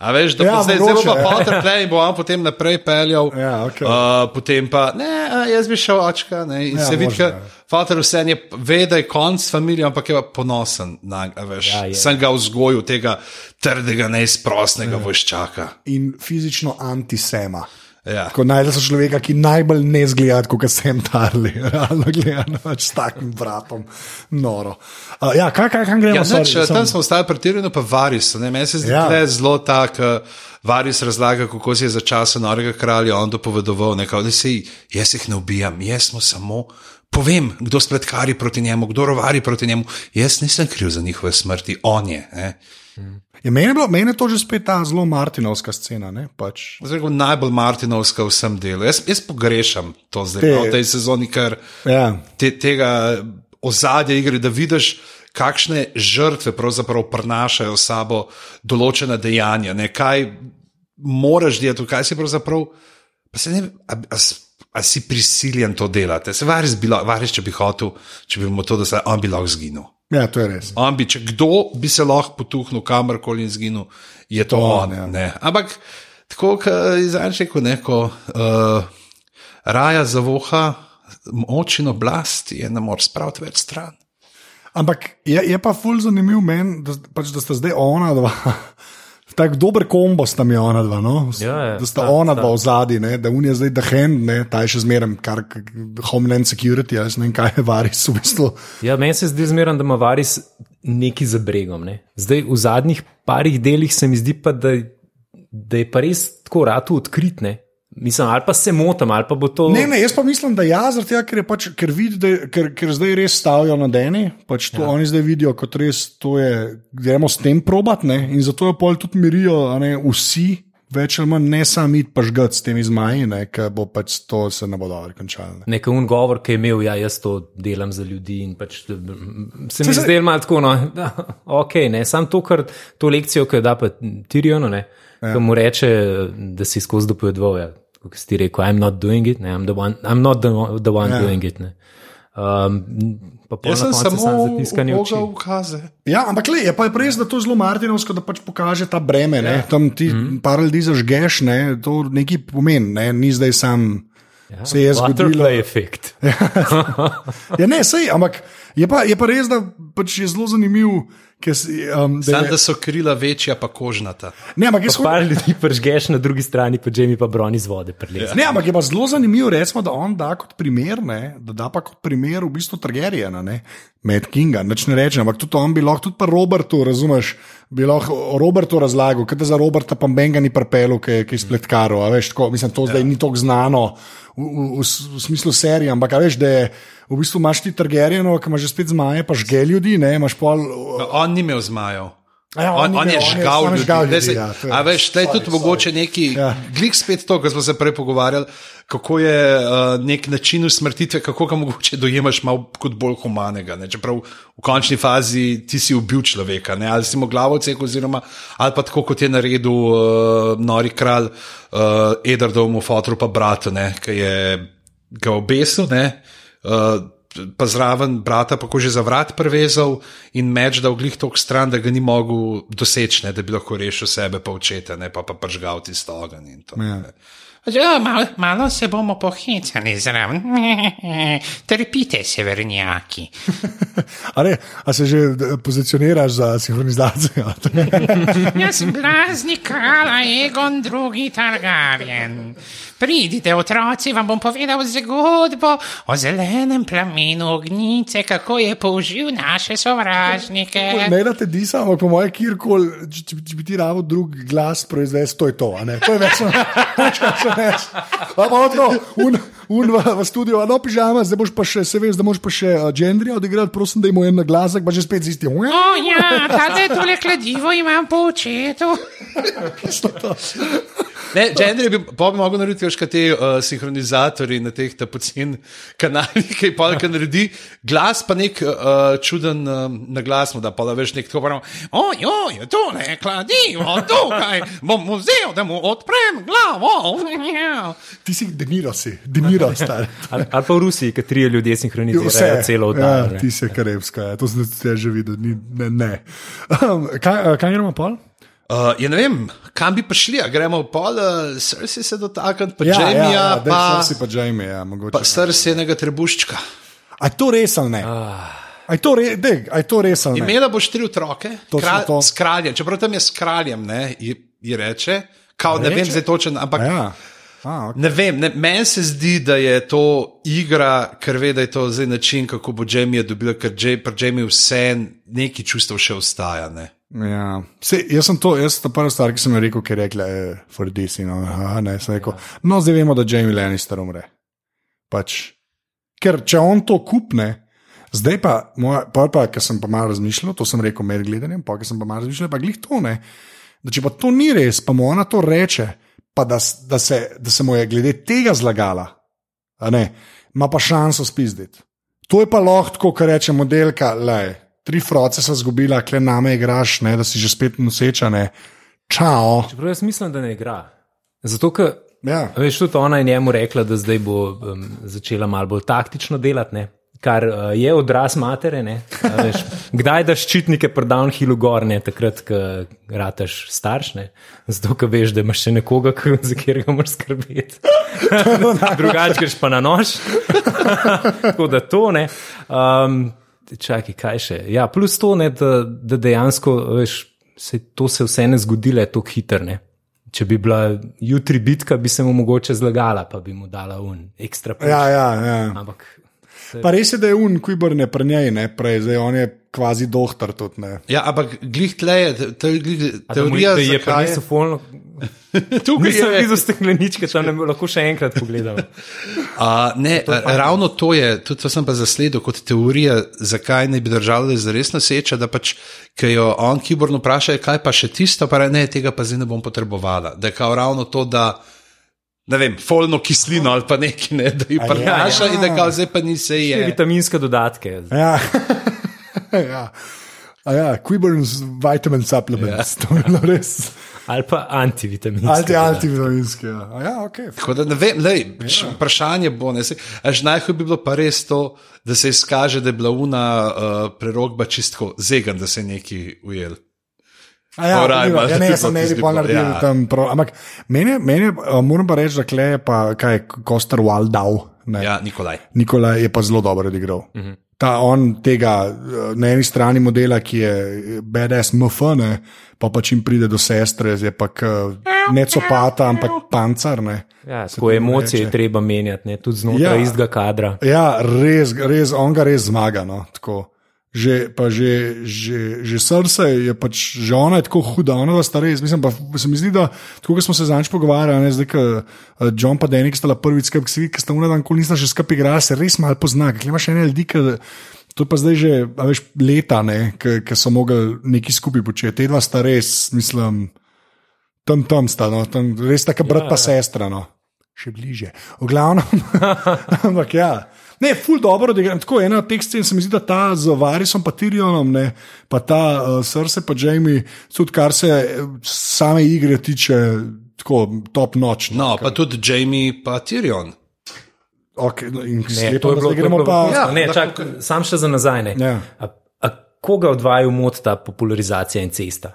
A veš, da Ja, ja, zdaj zelo pa ja. potem play in bo on potem naprej peljal. Ja, okej. uh, potem pa, ne, jaz bi šel očka. Ne, in Ja, ja, se vidi, Fater vse je, ve, da je konc familije, ampak je ponosen na veš, Ja, je. sem ga vzgojil tega trdega, neizprostnega ja. vojščaka. In fizično antisema. Ja. Ko najdeš človeka, ki najbolj ne zgleda kot sem tarli, realno gledano, pač s takim vratom, noro. Uh, ja, kaj, kaj, kaj gremo Ja, sorry, neč, sem- tam smo ostali pretirano, pa varis. ne, Meni se zdi, Ja. da je zelo tak. uh, Varis razlaga, kako si je za časa norega kralja on dopovedoval, ne, kao, da se jaz jih ne ubijam, jaz smo samo. Povem, kdo spletkari proti njemu, kdo rovari proti njemu. Jaz nisem kriv za njihove smrti, on je. Ne. Je meni, je bilo, meni je to že spet ta zelo Martinovska scena. Ne? Pač. Zdaj, najbolj Martinovska v vsem delu. Jaz, jaz pogrešam to zdaj, Te- no, v tej sezoni, ker Ja. te, tega ozadja igre, da vidiš, kakšne žrtve pravzaprav prinašajo s sabo določena dejanja, ne, kaj moraš delati, kaj si pravzaprav. Pa se ne, a, a, a si prisiljen to delati. Se varis, bilo, varis, če bi hotel, če bi mu to, se on bi lahko zginil. ja, to je res. On bi, če kdo bi se lahko potuhnil kamorkoli in zginil, je to, To on, ja. Ja. Ampak tako, kot je zdaj rekel, neko uh, raja zavoha, moč in oblast je ne moreš spraviti več stran. Ampak je, je pa ful zanimiv meni, da, pač, da sta zdaj ona dva. Tako dober kombo sta mi ona dva, no? Ja, ja, da sta sta, ona sta. dva v zadnji, da unija zdaj da hand, ne? ta je še zmeraj kar Homeland Security, jaz ne vem, kaj je varis v bistvu. ja, meni se zdi zmeraj, da ima varis neki za bregom. Ne. Zdaj v zadnjih parih delih se mi zdi pa, da, da je pa res tako rado odkrit. Mislim, ali pa se motim, ali pa bo to. Ne, ne, jaz pa mislim, da ja, zaradi tega, ker, je pač, ker, vidi, da, ker, ker zdaj res stavijo na deni, pač to ja. oni zdaj vidijo kot res, to je, gremo s tem probat, ne, in zato jo pol tudi mirijo, a ne, vsi, več ali manj, ne sami iti pa žgat s temi zmaji, ne, ker bo pač to se ne bo dobro končalo. ne. Nekaj un govor, ki je imel, ja, jaz to delam za ljudi. in Pač, se mi zdi malo tako, no, da, ok, ne, sam to, kar to lekcijo, ki jo da pa Tiriono, ne, ja. ki mu reče, da si skozi dopovedoval, ja, kot si ti rekel, I'm not doing it, ne, I'm, the one, I'm not the, the one Ja. ja. doing it. Ne. Um, pa Jaz na sem samo sam zatiskanje oči. ubogal ukaze. Ja, ampak le, je pa je pa res, da to zelo Martinovsko, da pač pokaže ta breme. Ja. Tam ti mm -hmm. par ljudi zažgeš, ne, to nekaj pomeni, ne, ni zdaj sam. Ja, se je zgodilo. Butterfly efekt. Ja, ne, sej, ampak je pa, je pa res, da pač je zelo zanimiv, ki si, um, da Znam, da so krila večja, pa kožnata. Ne, ampak jaz Par ljudi pržgeš na drugi strani, pa Jamie pa bron iz vode preleze. Ne, ampak je pa zelo zanimivo, recimo, da on da kot primer, ne, da da pa kot primer v bistvu Targaryena, ne, Mad Kinga, nič ne rečem, ampak tudi on bi lahko, tudi pa Robertu, razumeš, bi lahko Robertu razlagal, kaj za Roberta pa Benga ni prepelu, ki je- ki je spletkaro, veš, tako, mislim, to zdaj ni tako znano v, v, v, v smislu serije, ampak veš, da je v bistvu imaš ti Targaryenov, ki ima že spet zmaje, pa žge ljudi, ne, pol. On ni imel zmajev. Ja, on, on on je- žgal ljudi. žgal ljudi, se- ja, je- A veš, zdaj je tudi sorry, mogoče neki, Ja. glik spet to, kar smo se prej pogovarjali, kako je uh, nek način usmrtitve, kako ga mogoče dojemaš malo kot bolj humanega. Ne? Čeprav v končni fazi ti si ubil človeka, ne? ali si mu glavo odsekal, oziroma ali pa tako kot je naredil uh, nori kralj uh, Edardovmu fotru pa bratu, ne? ki je ga obesil. Ne? Uh, Pa zraven brata, pa ko že za vrat prevezal in meč dal glih tok stran, da ga ni mogel doseči, ne, da bi lahko rešil sebe, pa očeta, ne, pa pa pržgal tisto ogenj. in to, Ja. ne. Ja, malo, malo se bomo pohecali zraven. Trpite, severnjaki. A, ne, a se že pozicioniraš za sinhronizacijo? Jaz sem blazni kralj Egon II. Targaryen. Pridite, otroci, vam bom povedal zgodbo o zelenem plamenu ognice, kako je použil naše sovražnike. Ne, da te disa, ampak po mojem, kjerkoli, če, če, bi ti rado drug glas proizvesti, to je to. To je več, več. Pa pa tako, un, v, v studiu, no, pižama, zdaj boš pa še, se veš, da moš pa še gendrija odigrati, prosim, da ima en glasek, pa že spet z istim. O ja, tate tole kladivo imam po očetu. Ne, Gender bi, pa bi mogel narediti še te uh, sinhronizatorji na teh pocen kanalih, ki pa nekaj naredi, glas pa nek uh, čuden uh, naglas, mu da pa da veš nek tako prav. Ojoj, tole kladivo, tukaj bom vzel, da mu odprem glavo. Ti si deniro, si, deniro, star. Ali, ali pa v Rusiji, ki trije ljudje sinhronizirajo celo ja, oddajo. ne. ti si karevska, ja, to sem tudi že videl. Ni, ne, ne. Um, kaj, uh, kaj gremo pol? Uh, ja, ne vem, kam bi prišli, a gremo pol, uh, se dotakniti, pa Ja, Jamija, ja, ja, pa, si pa Jamie, ja, mogoče. pa srsi enega trebuščka. A je to res ali ne? A je to, re, dej, a je to res ali ne? Imela boš tri otroke, kralj, to. s kraljem, čeprav tam je s kraljem, ne, ji, ji reče, kao, ne Reče? vem zdaj točen, ampak. A Ja. A, okay. Ne vem, ne, meni se zdi, da je to igra, ker ve, da je to zdaj način, kako bo Jamie dobil, ker Jay, pri Jamie vse neki čustev še ostaja. Ne? Ja. Se, jaz sem to, jaz ta prva stvar, ki sem jo rekel, ki je rekla, eh, for this, you know, aha, ne, sem rekel, no, zdaj vemo, da Jamie Lannister umre. Pač, ker če on to kupne, zdaj pa, moja, pa, pa ker sem pa malo razmišljal, to sem rekel med gledanjem, pa ker sem pa malo razmišljal, pa glih to ne, da če pa to ni res, pa mu ona to reče, pa da, da, se, da se mu je glede tega zlagala, ne, ima pa šanso spizditi. To je pa lahko, kar reče modelka, le, tri froce so zgubila, kle name igraš, ne, da si že spet noseča, ne. Čau. Čeprav jaz mislim, da ne igra. Zato, ker Ja. Veš, tudi ona je njemu rekla, da zdaj bo um, začela malo bolj taktično delati, ne? kar uh, je odraz matere. ne. A Veš, kdaj daš ščitnike pri downhillu gor, ne? takrat, ko rataš starš, ne? zato ker veš, da imaš še nekoga, za katerega moraš skrbeti. Drugače greš pa na nož. Tako da to ne. Um, čakaj, kaj še. Ja, plus to, ne, da, da dejansko veš, se, to se vse ne zgodi le tako hitro. Če bi bila jutri bitka, bi se mu mogoče zlagala, pa bi mu dala un ekstra push. Ja, ja, ja. Ampak Pa res je, da je un, ki bo ne pri njej, ne prej, zdaj on je kvazi dohtar tudi. Ne. Ja, ampak glih tle je, te- te- glih, teorija, da je pa niso folno. Tukaj je. videl stekleničke, tam ne bi lahko še enkrat pogledal. A, ne, a, ravno to je, tudi to sem pa zasledil kot teorija, zakaj ne bi držala, da je zares noseča, da pač, ker jo on kiborno vpraša, kaj pa še tisto, pa ne, tega pa zdaj ne bom potrebovala. Da je kao ravno to, da. Ne vem, folno kislino ali pa nekaj, ne, da ji prenaša ja. in da kao zdaj pa ni se je. vitaminske dodatke. Ja. ja. A ja, Quiburns vitamin supplements, ja. to je bilo res. Ali pa antivitaminske. Anti, dodatke. antivitaminski. Ja. A ja, ok. Tako da ne vem, lej, ja. vprašanje bo. ne, saj, Až najhuje bi bilo pa res to, da se izkaže, da je bila una uh, prerogba čistko zegan, da se je neki ujel. A Ja, Oraj, ja, ja, ne, sem ne bi pa naredil ja. tam prav. Ampak meni, meni, uh, moram pa reči, da kle je pa, kaj, Koster Waldau. Ne. Ja, Nikolaj. Nikola je pa zelo dobro odigral. -huh. Ta on tega eh, na eni strani modela, ki je BDS MFN, pa pač jim pride do sestre, zdaj pa ne copata, ampak pancar. Ne. Ja, tako emocije je treba menjati, ne? tudi znotraj ja, istega kadra. Ja, res, res, on ga res zmaga. No, že, pa že, že, že srce je pač, že ona je tako huda, ona je stara. Mislim, pa se mi zdi, da tako kot smo se zanj pogovarjali, ne, zdaj, ko uh, John pa Denik sta prvič skupaj, ki sta mu dan, ko nista še skupaj igrala, se res malo pozna. Kaj imaš še ene ljudi, ki. To pa zdaj že veš, leta, ki so mogli nekaj skupaj početi. Te dva sta res, mislim, tam tam sta, no, tam, res tako brat ja, pa ja. sestra. No. Še bliže. V glavnem, ampak ja. Ne, ful dobro, da je tako ena od teh scen, se mi zdi, da ta z Varisom, pa Tyrionom, ne, pa ta uh, srce, pa Jamie, tudi kar se eh, same igre tiče, tako top noč. No, kar. pa tudi Jamie, pa Tyrion. Okay, no, ne, to je bilo, gremo pa. Ja, ne, čak, sam še za nazaj. Ja. A, a koga odvaja v mod ta popularizacija in cesta?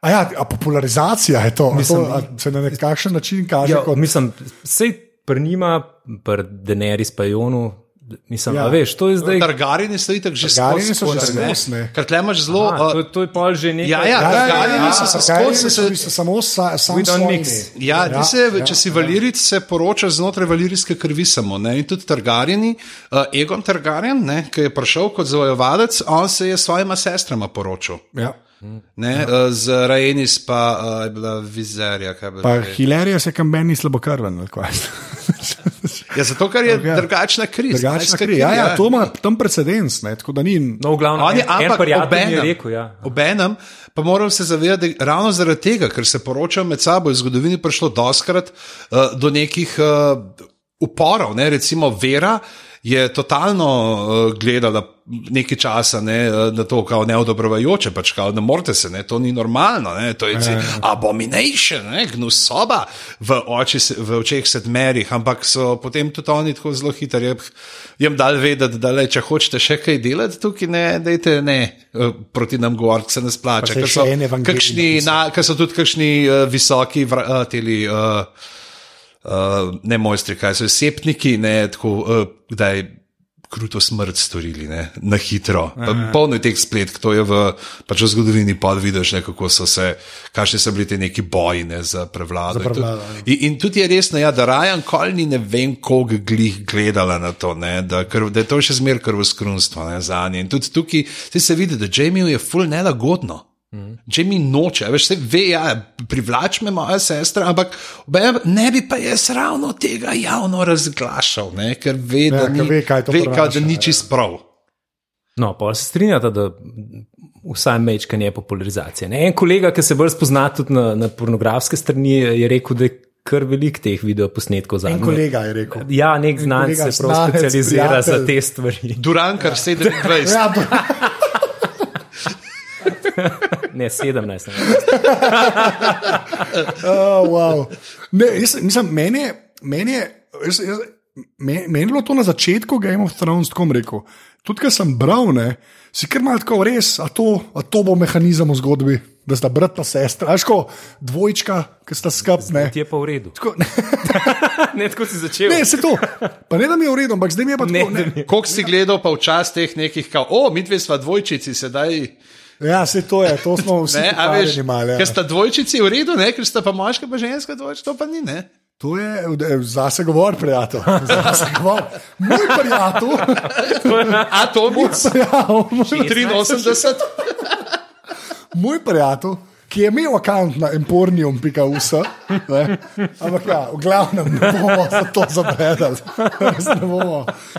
A ja, a popularizacija je to, mislim, to a se na nekakšen način kaže. Ja, kot... Mislim, sej pri njima, pri Denerys pa Jonu. Mislim, ja. veš, to je zdaj. Targarini so itak že skozi. so že skozi. Ker tle imaš zelo. Aha, to, to je pol že nekaj. Ja, ja, ja, Targarini ja, so se skozi, so, so samo sami. Ja, ja, se, ja, če si ja. valiric, se poroča znotraj valirijske krvi samo. Ne? In tudi Targarini, uh, Egon Targaryen, ki je prišel kot zavojevalec, on se je s svojima sestrama poročal. Ja. Ne, ja. Z Rajenis pa uh, je bila vizerja. Pa Hilarija se kam meni slabo krven. Ja, zato, ker je okay. drugačna kriza. Drugačna kriza. Ja, ja, ja, to ima tam precedens. Ne, tako da ni. No, v glavnem, on je ampak obenem. Rekel, ja. obenem pa moram se zavedati, da ravno zaradi tega, ker se poročajo med sabo, je v zgodovini prišlo doskrat uh, do nekih uh, uporov, ne, recimo vera je totalno uh, gledala nekaj časa ne, eh, na to, kako neodobrovajoče, pač kao, ne morete se, ne, to ni normalno, ne, to je ja. abomination, ne, gnus soba v, oči, v očeh sedmerih, ampak so potem tudi oni tako zelo hitri. Jem dal vedeti, da le, če hočete še kaj delati tukaj, ne, dejte ne, eh, proti nam govoriti, se ne splača. Ker so, so tudi kakšni uh, visoki uh, teli. Uh, uh, ne mojstri, kaj so sepniki, ne tako, uh, kdaj kruto smrt storili, ne, na hitro. Polno je teh splet, kdo je v, pač v zgodovini pa vidiš, ne, kako so se, kakšni so bili ti neki boji ne, za prevlado. Za prevlado in, tudi, in, in tudi je resno, ja, da Rajan Kolni ne vem, koga glih gledala na to, ne, da, krv, da je to še zmer krvoskrunstvo za nje. In tudi tukaj se vidi, da Jamie je full nelagodno. Če mi noče, veš, se ve, ja, privlač me moja sestra, ampak ne bi pa jaz ravno tega javno razglašal, ne, ker ve, da ja, ni, ve, kaj ve, kaj, da ni ja. čist prav. No, pa se strinjate, da vsaj mečkanje je popularizacija. Ne? En kolega, ki se bolj spozna tudi na, na pornografske strani, je rekel, da je kar velik teh videoposnetkov za njega. En kolega je rekel. Ja, nek znanec se prav specializira za te stvari. Durankar ja. 27. Ja, ne, 17. oh, wow. ne, jaz, mislim, meni je, meni je, jaz, jaz, meni, meni je bilo to na začetku Game of Thrones, tako rekel. Tudi, ker sem bral, ne, si kar malo tako res, a to, a to bo mehanizem v zgodbi. Da sta brat pa sestra, ajško, dvojčka, ki sta skupaj. Ti je pa v redu. Tako, ne. ne, tako si začel. Ne, se to. Pa ne, da mi je v redu, ampak zdaj mi je pa tako. Koliko si gledal pa včasih nekih, kao, o, mi dve sva dvojčici, sedaj. Ja, se to je, to smo vsi imeli. Ja. Ker sta dvojčici v redu, ne? ker sta pa moška, pa ženska dvojčica, to pa ni. Ne? To je zase govor, prijatelj. Zase govor. Moj prijatelj. A to bo 83. Moj prijatelj ki je imel račun na empornium.us. Ampak ja, v glavnem ne bomo za to zabredali.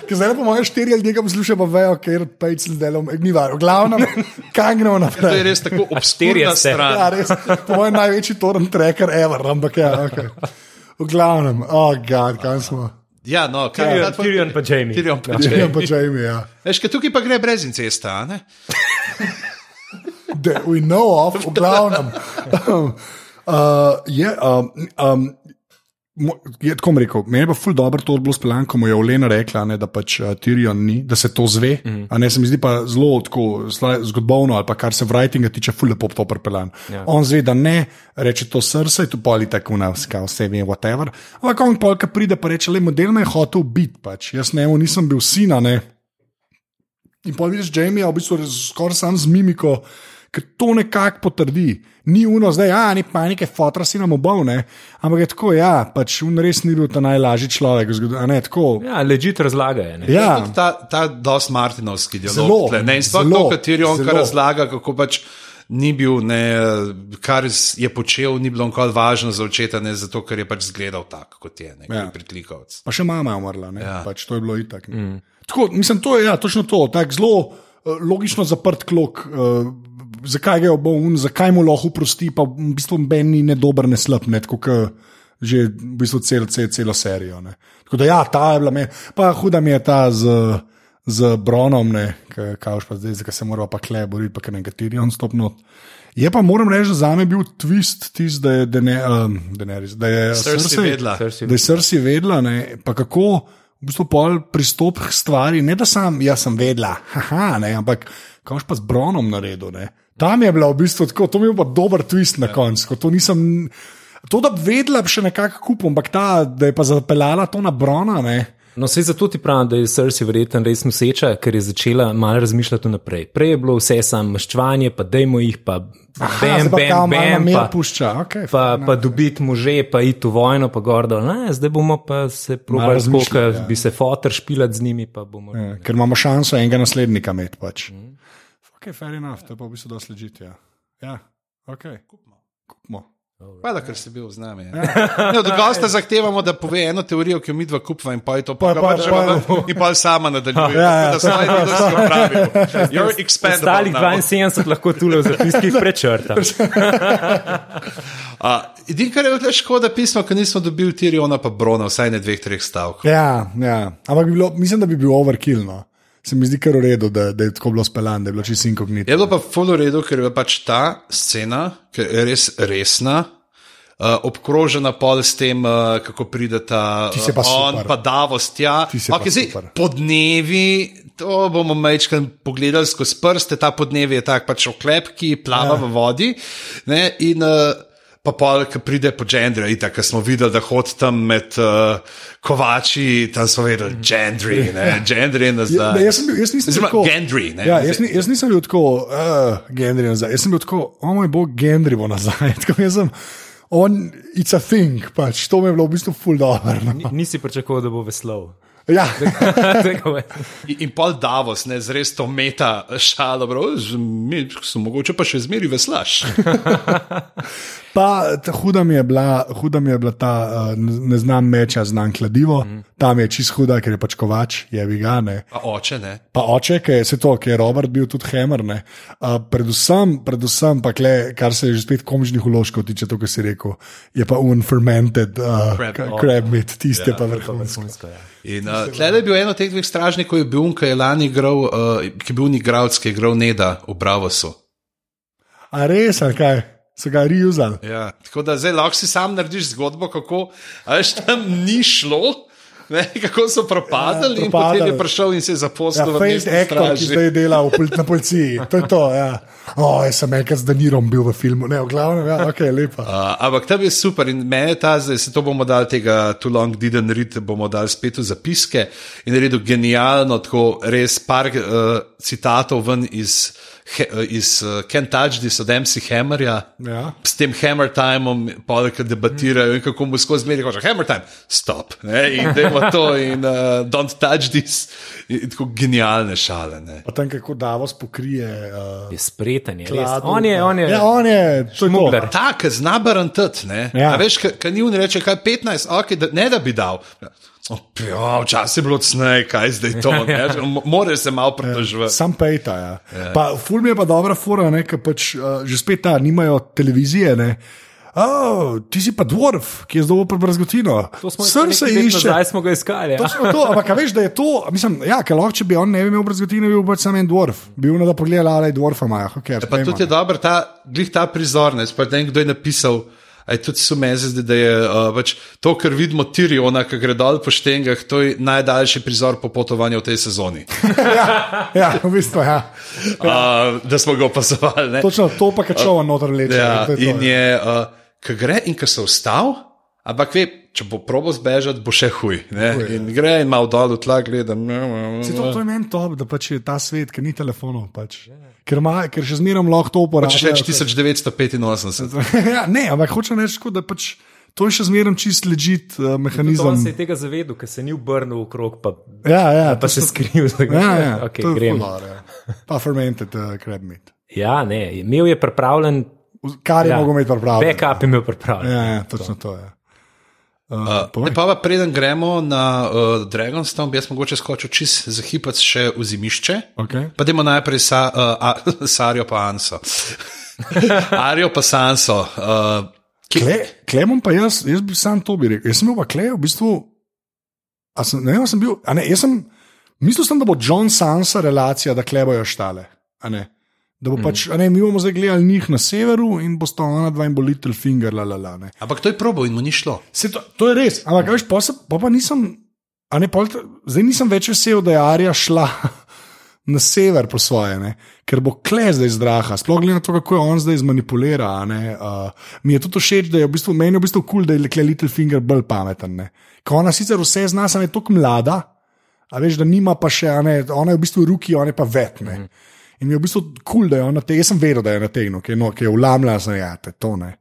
Zdaj pa moje štiri ljudi, ki poslušajo, vejo, ker pejc z delom, ni var. V glavnem, kaj gremo naprej. To je res tako obstirje se. Ja, res. Po mojem največji torn tracker ever, ampak ja, ok. V glavnem, oh, god, kam smo. Ja, no, kaj je to? Tyrion pa Jamie. Tyrion pa Jamie, ja. Jamie ja. Veš, tukaj pa gre brez incesta, ne? Da we know of, v glavnem. Uh, je, um, um, je tako rekel, meni je pa ful dobro to bilo speljan, ko mu je Olena rekla, ne, da pač uh, Tyrion ni, da se to zve. Mm -hmm. Ne, se mi zdi pa zelo tako zgodovno, ali pa kar se writinga tiče, ful lepo to prepeljan. Ja. On zve, da ne, reče to srce, to poli tako na vse, vse, whatever. Ampak on polka pride pa reče, le model me je hotel biti, pač. jaz ne, nisem bil sina, ne. In pa vidiš, Jamie, v bistvu skoraj sam z mimiko, ker to nekako potrdi. Ni uno, zdaj, ja, ni panike, fotra si nam obal, ne. Ampak je tako, ja, pač on res ni bil ta najlažji človek, a ne tako. Ja, ležite razlaga je. ne. Ja, Tudi Ta, ta dos Martinovski dialog. Zelo, tle, ne, in sploh zelo, to, kateri on kar razlaga, kako pač. Ni bil, ne, kar je počel, ni bilo nikoli važno za očeta, ne zato, ker je pač zgledal tako, kot je, ne, Ja. pritlikovec. Pa še mama je umrla, ne? Ja. pač to je bilo itak. Mm. Tako, mislim, to je ja, točno to, tako zelo uh, logično zaprt klok. Uh, zakaj ga je obal un, zakaj mu lahko prosti, pa v bistvu Ben ni ne dober, ne slab, ne tako kot že v bistvu cel, cel, celo serijo. Ne. Tako da ja, ta je bila meni, pa huda mi je ta z. Z Bronom, kaj pa zdaj, zdaj se mora pa kle boriti, pa nekateri on stopno. Je pa moram reči, za me bil twist tisti, da je, Daenerys, da je Cersei- vedela. Da je srsi vedela, ne, pa kako v bistvu pol pristop k stvari. Ne da sam, jaz sem vedela, haha, ne, ampak kaj pa z Bronom naredil. Ne. Tam je bila v bistvu tako, to mi je pa dober twist na koncu. ko To, nisem, to, da bi vedela, še nekako kupil, ampak ta, da je pa zapeljala to na Brona. Ne. No, vse zato ti pravim, da je Cersei verjetno res noseča, ker je začela malo razmišljati naprej. Prej je bilo vse samo maščevanje, pa dajmo jih, pa bam, bam, bam, pa, pušča. Okay, pa, pa dobiti može, pa iti v vojno, pa gor dol. Ne, zdaj bomo pa se probali skoka, ja. bi se fotor špilati z njimi. Ja, ker imamo šanso enega naslednika imeti. Pač. Ok, fair enough, to je pa v bistvu dosti ležite. Ja, ja ok. Kupmo. Kupmo. Hvala, ker si bil z nami. Ja. Ne, od gosta zahtevamo, da pove eno teorijo, ki jo mi dva kupva in pa je to Pa- pa, pa- pa, pa- in pa sama nadaljuje. Ja, ja, da delo si opravil. You're expendable Ostalih now. 72 lahko tule v zapiskih prečrta. A, Edino, kar je bilo škoda pismo, ker nismo dobili Tiriona pa Brona, vsaj ne dveh, treh stavkov. Ja, ja. ampak bi bilo, mislim, da bi bil overkill. No. Se mi zdi kar v redu, da, da je tako bilo speljano, da je bilo čisto inkognito. Je bilo pa full v redu, ker je pač ta scena, ki je res resna. Uh, obkrožena pol s tem, uh, kako prideta si pa uh, on, super. pa Davos tja. Si okay, pa zdaj, podnevi, to bomo mečkaj pogledali skozi prste, ta podnevi je tak pač oklep, ki plava ja. v vodi. Ne, in uh, pa pol, ki pride po gendru, itak, ki smo videli, da hod tam med uh, kovači, tam smo vedeli, gendri, ne, gendri Ja, nazaj. ne, jaz, sem bil, jaz nisem bil tako. Gendry, ne. Ja, jaz, ni, jaz nisem bil tako, uh, Gendry nazaj. Jaz sem bil tako, o moj bog, Gendry bo nazaj. Tako jaz sem, on, it's a thing, pač to mi je bilo v bistvu full dobro. No. Nisi pričakoval, da bo veslov. Ja, je. In, in pol Davos, ne, z res to meta šalo, bro, z- mi smo mogoče pa še zmeri veslaš. pa ta, huda, mi je bila, huda mi je bila ta, uh, ne ne znam meča, znam kladivo. Mm. Tam je čist huda, ker je pač kovač, je vigane. A oče, ne. Pa oče, ki je se to, ki je Robert bil tudi Hemer. Uh, predvsem, predvsem pa kle, kar se je že spet komičnih uložkov tiče, to, kar si rekel, je pa unfermented uh, Crab. crab, crab meat, tiste ja, pa vrhunsko. Ja. In uh, tle je bil eno od teh dveh stražnikov, je bil un, ki je lani igral, uh, ki je bil igralec, ki je igral Neda v Bravosu. A res, ali kaj? So ga reuzali. Ja, tako da zdaj lahko si sam narediš zgodbo, kako veš, tam ni šlo. Ne, kako so propadali, ja, in potem je propadali. prišel in se je Ja, zaposlil v failed mestni actor, ki zdaj dela v na policiji. To je to. Ja. O, jaz sem enkrat z Danirom bil v filmu, ne, v glavnem, ja, ok, lepa. Uh, ampak tam je super in meni ta, zdaj se to bomo dali tega Too Long Didn't Read, bomo dali spet v zapiske in naredil genialno, tako res par uh, citatov ven iz, he, uh, iz uh, Can't Touch This od MC Hammerja. Ja. S tem Hammer Timeom, ki debatirajo in kako mu skozi zmeri reče: Hammer Time, stop. Ne? In da ima to in uh, don't touch this. In tako genialne šale. Ne? Pa tam, kako Davos pokrije. Uh, Je spreten, je res. On je, on je. Ja, on je, to je to. Šmugler. Ta, ki zna barantati, ne. Ja. Ja. Veš, kaj ni on reče, kaj 15, okay, da, ne da bi dal. Ja, Včasih je bilo cnej, kaj zdaj to. ne. M- Moraš se malo pritoževati. Sam pejta. Ja. Ja. Pa, ful mi je pa dobra fora, ne, ker pač uh, že spet ta, nimajo televizije. Ne. Oh, ti si pa dvorf, ki je zdaj pred brazgotino. To smo Sr se išče. Nazaj smo ga iskali. Ja. Točno to, ampak a veš, da je to, mislim, ja, ker lahko, če bi on ne bi imel brazgotine, bi bil pač sam en dvorf. Bil na da pogleda, ali dvorfa imajo. Okay, Pa tudi je dober ta, glih ta prizor, ne, spet ne vem, kdo je napisal. Aj tudi so me zdi, da je uh, pač to, kar vidimo Tiriona, ki gre dol po štengah, to je najdaljši prizor popotovanja v tej sezoni. ja, ja, v bistvu, ja. Uh, da smo ga opazovali. ne. Točno to pa kačova noter leče. Ja, to je to, in ja. je, uh, ki gre in ki se vstal, Ampak ve, če bo probo zbežati, bo še huj. Ne? In gre in malo dol, v tla gledam. Se to, to je meni top, da pač je ta svet, ker ni telefonov. Pač. Ker, ma, ker še zmeraj lahko to uporabljaš. Če rečeš 1985. ja, ne, ampak hočem reči, da pač. To je še zmeraj čist ležit uh, mehanizem. On se je tega zavedel, ker se ni obrnil okrog, pa, Ja, ja, pa to se skril. Ja, ja, okay, to je grem. ful dobro, ja. Pa fermented uh, crab meat. Ja, ne, imel je pripravljen, Kar je ja, mogel imeti pripravljeno. backup je imel pripravljen. Ja, ja, točno to je. Uh, Uh, povej. ne, pa, pa preden gremo na uh, Dragonstone, bi jaz mogoče skočil čist za hipac še v zimišče. okay. Pa dajmo najprej sa, uh, a, Sarjo pa Anso. Arjo pa Sanso. Uh, ki, Kle, Klemom pa jaz, jaz bi sam to bi rekel. Jaz sem bil pa Klej, v bistvu. Sem, ne, sem bil, ne, jaz sem, mislil sem, da bo John Sansa relacija, da klebajo štale. ne. Da bo mm. pač, ne, mi bomo zdaj gledali njih na severu in bo sta ona dva in bo Little Finger, la la la. Ne. ampak to je probo in mu ni šlo. Se to, to je res, ampak mm. veš, pa, se, pa, pa nisem, a ne, pol, zdaj nisem več vesel, da je Arija šla na sever po svoje, ne? ker bo kle zdaj zdraha, sploh glede na to, kako je on zdaj zmanipulira. ne, Uh, mi je tudi všeč, da je v bistvu, meni v bistvu kul, cool, da je kle Little Finger bolj pameten. Ne? Ko ona sicer vse zna, sem je tako mlada, a veš, da nima pa še, a ne, ona je v bistvu ruki, ona je pa vetne. Mm. In mi je v bistvu kul, cool, da je ona te, jaz sem vedel, da je na tegnu, ki je, no, ki je vlamljala, sem ja, te to ne.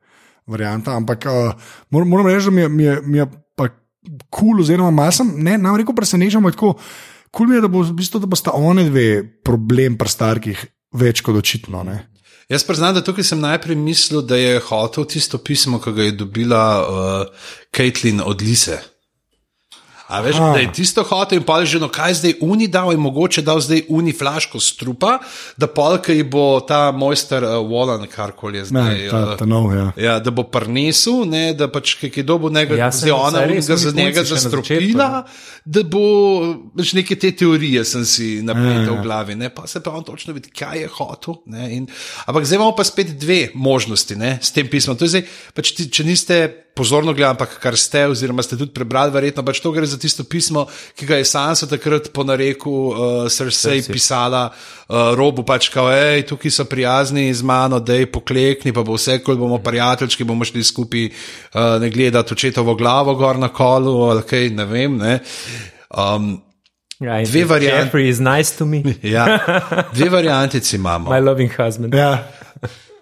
Varianta, ampak uh, moram, moram reči, da mi je, mi je, mi je pa kul, cool, oziroma malo sem, ne, nam rekel, presenečam, tako kul cool mi je, da bo v bistvu, da bosta one dve problem pri starkih več kot očitno. Ne. Jaz priznam, da tukaj sem najprej mislil, da je hotel tisto pismo, ki ga je dobila uh, Caitlin od Lise. A veš, Aha. da je tisto hotel in pa je že no, kaj zdaj uni dal in mogoče dal zdaj uni flaško strupa, da polka ji bo ta mojster uh, Wallen, karkoli je zdaj. Ne, ta, uh, ta nov, ja. Ja, da bo prnesel, ne, da pač kaj dobo njega, Ja, zdaj ona res, ga za njega zastropila, da bo več neke te teorije sem si napletel Ja, ja. v glavi, ne, pa se pa on točno vidi, kaj je hotel. Ne, in, ampak zdaj imamo pa spet dve možnosti ne, s tem pismom. To je zdaj, pač ti, če niste pozorno gledali, ampak kar ste, oziroma ste tudi prebrali, verjetno pač to gre za tisto pismo, ki ga je Sansa takrat po nareku uh, Cersei Cersei. pisala uh, robu, pač kao, hej, tukaj so prijazni z mano, da je poklekni, pa bo vse, ko bomo prijateljčki, bomo šli skupaj uh, ne gledati očetovo glavo gor na kolu, ali kaj, ne vem. Ne. Um, Ja, Dve varianti. Jeffrey is nice to me, ja, dve variantici imamo. my loving husband. Ja,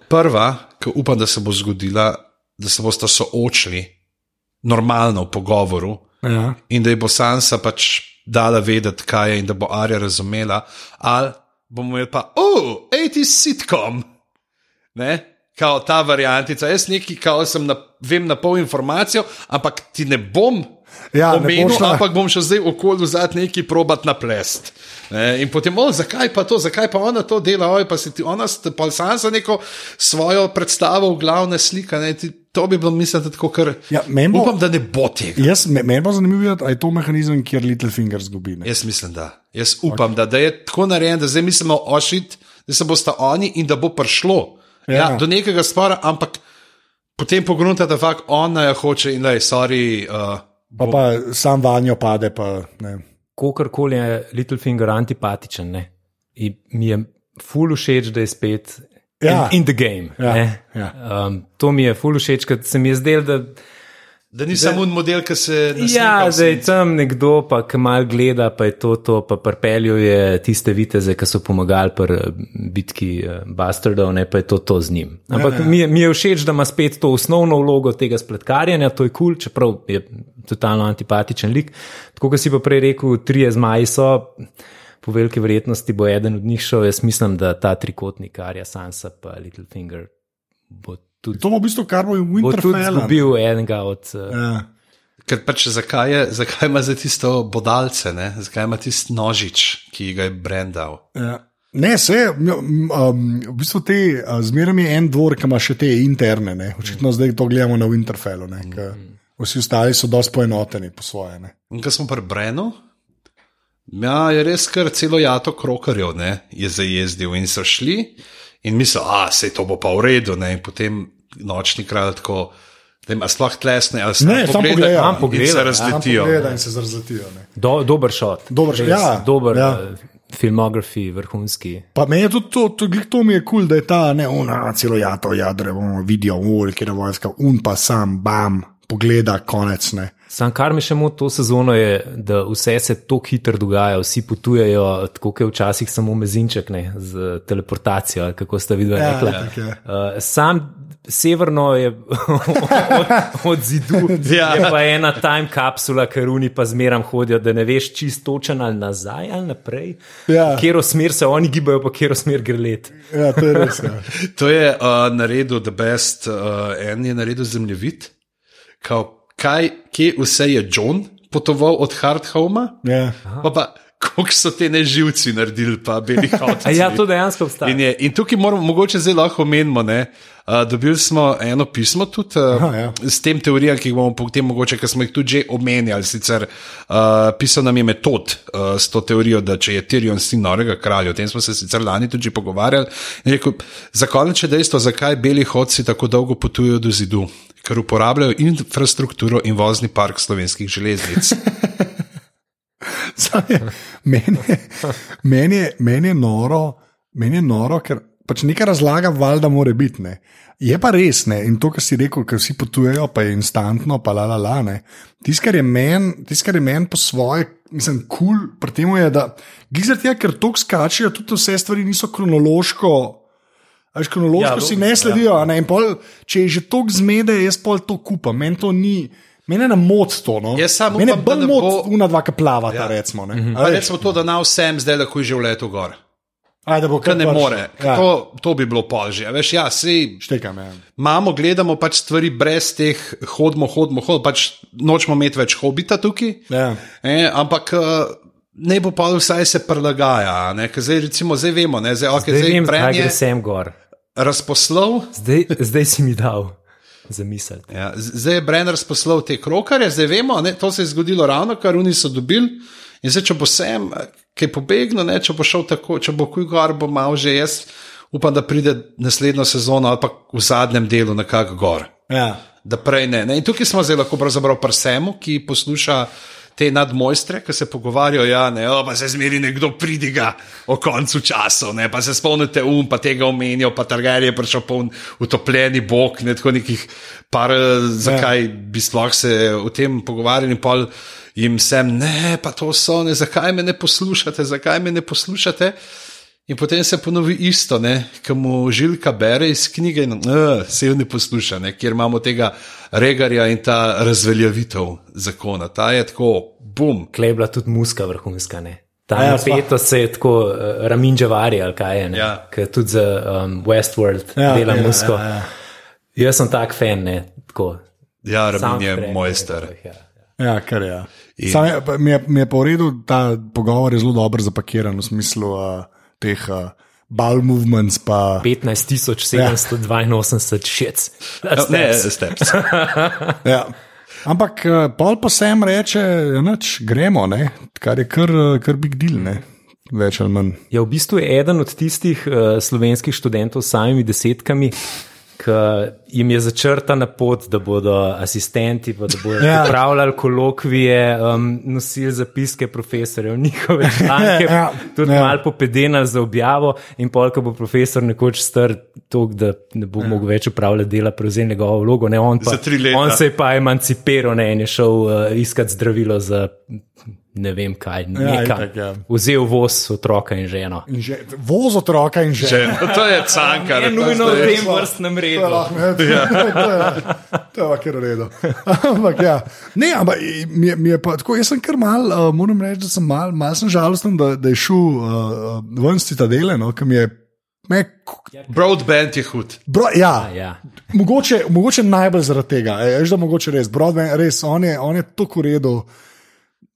Prva, ki upam, da se bo zgodila, da se bosta soočili normalno v pogovoru ja. in da ji bo Sansa pač dala vedeti, kaj je in da bo Arja razumela, ali bomo imeli pa, oh, ej ti sitkom. Ne? Kao ta variantica, jaz neki, kao sem na, vem na pol informacijo, ampak ti ne bom Ja, ne bo omenil, šla. ampak bom še zdaj okoli vzad neki probat na plest. Ne? In potem, o, zakaj pa to, zakaj pa ona to dela, oj, pa si ti ona, pa sam za neko svojo predstavo, glavne slike. Ne? Ti, to bi bilo, mislim, tako kar. Ja, bo- Upam, da ne bo tega. Jaz, me- Meni pa zanimivo ali je to mehanizem, kjer Little Finger zgubi. Ne? Jaz mislim, da. Jaz upam, okay. da, da je tako narejen, da zdaj mislimo ošit, da se bosta oni in da bo prišlo ja. Ja. Do nekega spora, ampak potem pogrunta, da fakt ona jo hoče in da je, sorry. Uh, Pa, pa sam vanjo pade. Pa, ne. Kokorkoli je Littlefinger antipatičen, ne? in mi je ful všeč, da je spet Ja. in, in the game. Ja, ne. ja. Um, to mi je ful všeč, ker se mi je zdelo, da. Da ni samo un model, ki se Ja, naslika v da je tam nekdo, pa ki mal gleda, pa je to, to pa prpeljo je tiste viteze, ki so pomagali pri eh, bitki eh, Bastardov, ne pa je to, to z njim. Ampak mi, je- mi je všeč, da ima spet to osnovno vlogo tega spletkarjanja, to je kul, cool, čeprav je totalno antipatičen lik. Tako kot si pa prej rekel, trije zmaji so. Po veliki verjetnosti bo eden od njih šel. Jaz mislim, da ta trikotnik, Arja Sansa in Littlefinger, bo tudi, To bo v bistvu kar bo bo tudi Winterfell. zgubil enega od. Uh, Ja. Ker pač zakaj, je, zakaj ima za tisto bodalce, ne? zakaj ima tisti nožič, ki ga je brendal. Ja. Ne, vse, um, v bistvu te, uh, zmeraj je en dvor, ki ima še te interne. Ne. Očitno zdaj to gledamo na Winterfellu. Ne, ke Vsi ostali so dosti poenoteni po svoje. Ne. In ko smo pri Brenu, ja, je res kar celo jato krokarjev ne, je zajezdil in so šli in mislijo, da se to bo pa v redu. Ne, in potem nočni kralj tako. Ne, a sploh tlesne, ali se Ne, samo pogledajo. Samo in pogledajo, se ja. razletijo. Pogleda in se zrazletijo. Ne. Do, dober šot. Dober shot, Res, ja, dober ja. ja. filmografi, vrhunski. Pa meni je tudi to, to, glih to mi je kul, cool, da je ta, ne, ona, celo jato jadre, bomo vidijo, ulk, je vojska, un pa sam, bam, pogleda konec. Ne. Sam kar mi še moti to sezono je, da vse se tako hitro dogaja, vsi potujejo, tako kot včasih samo mezinček ne, z teleportacijo, kako ste videli. Ja, rekla. tako je. Uh, sam severno je od, od zidu, Ja. je pa ena time kapsula, ker oni pa zmeram hodijo, da ne veš čist točen ali nazaj ali naprej. Ja. Kjero smer se oni gibajo, pa kjero smer gre let. Ja, to je res. Ja. To je uh, naredil The Best, uh, en je naredil zemljevid, kao, kaj, kje vse je John potoval od Hardhoma, Ja. pa pa koliko so te neživci naredili, pa beli hot. A ja, to dejansko obstaja. In, je, in tukaj moramo, mogoče zdaj lahko omenimo, ne, uh, dobili smo eno pismo tudi uh, Aha, ja. s tem teorijam, ki jih bomo potem mogoče, ker smo jih tudi že omenjali. Sicer uh, pisal nam je metod uh, s to teorijo, da če je Tyrion sin norega kralja, o tem smo se sicer lani tudi pogovarjali. Rekel, za konec je dejstvo, zakaj beli hodci tako dolgo potujejo do zidu. Ker uporabljajo infrastrukturo in vozni park slovenskih železnic. Meni je, meni, je, meni, je meni je noro, ker pač neka razlaga valjda mora biti. Ne. Je pa res, ne. in to, kar si rekel, ker vsi potujejo, pa je instantno, pa la la la. Tisto, kar je meni men men po svoje, mislim, kul cool pri tem je, da glizati tega, ker tok skačijo, tudi vse stvari niso kronološko. Až kronološko Ja, si ne sledijo. Ja. Ne? Pol, če je že tok zmede, jaz pol to kupam. Meni to ni. Mene je na moč to. No. Jaz samo Mene je upam, da bolj ne moč, bo- una dva, ki plavata. Ja. Recimo, ne. Pa recimo to, da na vsem zdaj lahko že v letu gor. Ajde, bo Kar ne pač- more. Ja. To, to bi bilo polžje. Veš, ja, sej, Štekam, ja. imamo, gledamo pač stvari brez teh hodimo, hodimo, hodimo, pač nočemo imeti več hobita tukaj. Ja. E, ampak eh, ne bo pa vsaj se prilagaja. Zdaj, recimo, zdaj vemo, ne, zdaj, okay, Zdaj zdaj vem, zakaj Bran gre je sem gor. Razposlal. Zdaj, zdaj si mi dal za misel. Ja, zdaj je Brenner razposlal te krokarje, zdaj vemo, ne, to se je zgodilo ravno, kar oni so dobili. In zdaj, če bo sem, ki je pobegnil, ne, če bo šel tako, če bo kuj gor, bo malo že jaz. Upam, da pride naslednjo sezono ali pa v zadnjem delu nekako gor. Ja. Da prej ne. ne. In tukaj smo zdaj lahko pravzaprav pri Semu, ki posluša te nadmojstre, ki se pogovarjajo, ja, ne, o, pa se zmeri nekdo pridiga o koncu časov, ne, pa se spomnite um, pa tega omenijo, pa Targar je prišel poln utopljeni bog, ne tako nekih par, eh, zakaj ja. bi sploh se o tem pogovarjali pol jim sem, ne, pa to so, ne, zakaj me ne poslušate, zakaj me ne poslušate. In potem se ponovi isto, ki mu žilka bere iz knjige in uh, se jo ne posluša, ne, kjer imamo tega regarja in ta razveljavitev zakona. Ta je tako, bum. Klej je bila tudi muska vrhunska. Ne? Ta Ja, ja, napetost se je tako uh, raminžavari ali kaj je. Ja. Ja. Tudi za um, Westworld Ja, ja, dela ja, ja, musko. ja, Ja, ja. ja. Jaz sem tak fan, ne. Tako, Ja, Ramin je mojster. Ja. Ja, kar je. Sam je Mi je, mi je pa v redu, ta pogovor je zelo dobro zapakiran v smislu uh, teh uh, ball movements. Pa, 15.782 šec. Ja, ne, steps. ja. Ampak uh, pol pa sem reče, noč gremo, ne? kar je kar, uh, kar big deal, ne? več ali manj. Ja, v bistvu je eden od tistih uh, slovenskih študentov s samimi desetkami, jim je začrtana pot, da bodo asistenti, pa da bodo Ja. ja. pripravljali kolokvije, um, nosili zapiske profesorjev, njihove članke, Ja, tudi ja. malo popedenali za objavo, in pol, ko bo profesor nekoč star, tok, da ne bo ja. mogel več upravljati dela, prevzel njegovo vlogo. Ne, on, pa, on se je pa emancipiral ne, in je šel uh, iskat zdravilo za ne vem kaj, Ja, nekam. itak, ja. Vzel voz otroka in ženo. In že, voz otroka in že. Že, to je cankar. To nujno v tem vrstnem To je redu. lahko, ne, to je- to je- kar v redu. Ampak ja, ne, ampak mi je, mi je pa tako, jaz sem kar mal, uh, moram reči, da sem mal, mal sem žalosten, da, da je šel uh, ven z citadele, no, ki mi je. Me, Broadband je hud. bro, ja, Ja. mogoče, mogoče najbolj zaradi tega. Veš, da mogoče res, Broadway, res, on je, on je tako v redu.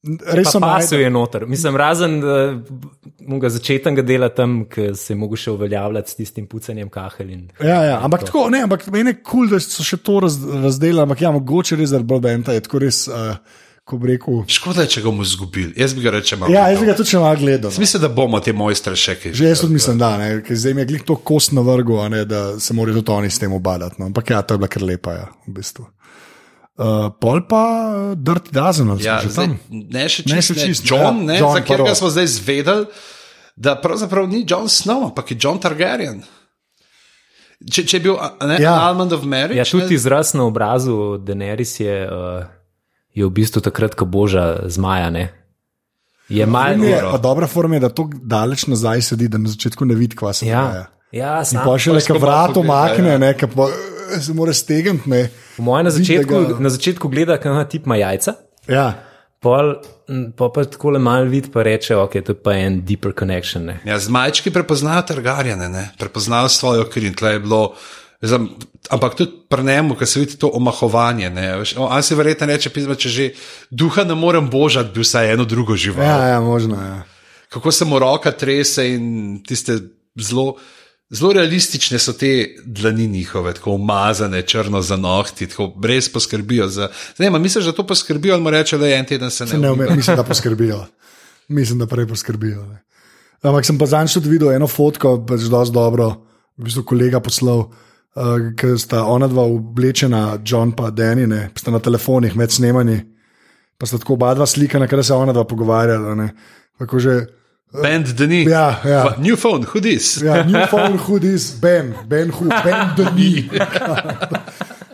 Res Pa so pasel najbolj. je noter. Mislim, razen uh, začetnega dela tam, ki se je mogel še uveljavljati s tistim pucanjem kahel. In, Ja, ja, ampak tako, ne, ampak meni je kul, cool, da so še to raz, razdelili, ampak ja, mogoče res zaradi Broadbanda je tako res, uh, rekel. Škoda je, če ga bomo izgubili. Jaz bi ga reče malo. Ja, jaz bi ga tudi še malo gledal. no. Mislim, da bomo te mojstre še kaj. Že jaz tudi mislim, da ne, ker zdaj mi je glih to kost na vrgu, a ne, da se morajo tudi oni s tem obadati. No. Ampak ja, to je bila kar lepa, ja, v bistvu. Uh, pol pa Dirty Dozen, ali Ja, zdaj, tam. ne še Ne čist, še ne, čist, John, ja, ne, John za katerega smo zdaj izvedeli, da pravzaprav ni John Snow, ampak je John Targaryen. Če, če je bil a, ne, Ja. ja. Almond of Marriage, Ja, tudi ne, izraz na obrazu Daenerys je, uh, je v bistvu takrat, ko boža zmaja. Ne? Je malo. Je, pa dobra forma je, da to daleč nazaj sedi, da na začetku ne vidi, kva se dogaja. Ja, ja In sam, pa še le, ko ki malo vrat omakne, ja. ne, ki pa eh, se mora stegniti. Po mojem na začetku, ga- na začetku gleda, kaj ima tip ima jajca. Ja. Pol, m, pa pa tako le malo vidi, pa reče, ok, to je pa en deeper connection. Ne? Ja, zmajčki prepoznajo trgarjane, ne? prepoznajo svojo kri. in tle je bilo, zam, ampak tudi pri njemu, ki se vidi to omahovanje. ne, veš, o, On si verjetno reče, pisma, če že duha ne morem božati, bi vsaj eno drugo žival. Ja, ja, možno je. Ja. Kako se mu roka trese in tiste zelo. Zelo realistične so te dlani njihove, tako umazane, črno za nohti, tako brez poskrbijo za. Zdaj, misliš, da to poskrbijo, ali mu reče, da je en teden se ne Se ne ume, mislim, da poskrbijo. Mislim, da prej poskrbijo. Ne. Ampak sem pa zadnjič tudi videl eno fotko, pač dosti dobro, v bistvu kolega poslal, uh, ker sta ona dva oblečena, John pa Danny, ne, pa sta na telefonih med snemanji, pa sta tako oba dva slikana, ker se ona dva pogovarjala. Ne. Tako že, Bend Deni. Ja, ja. New phone, hudis. ja, new phone, who is Ben, Ben, who, Ben, Dani.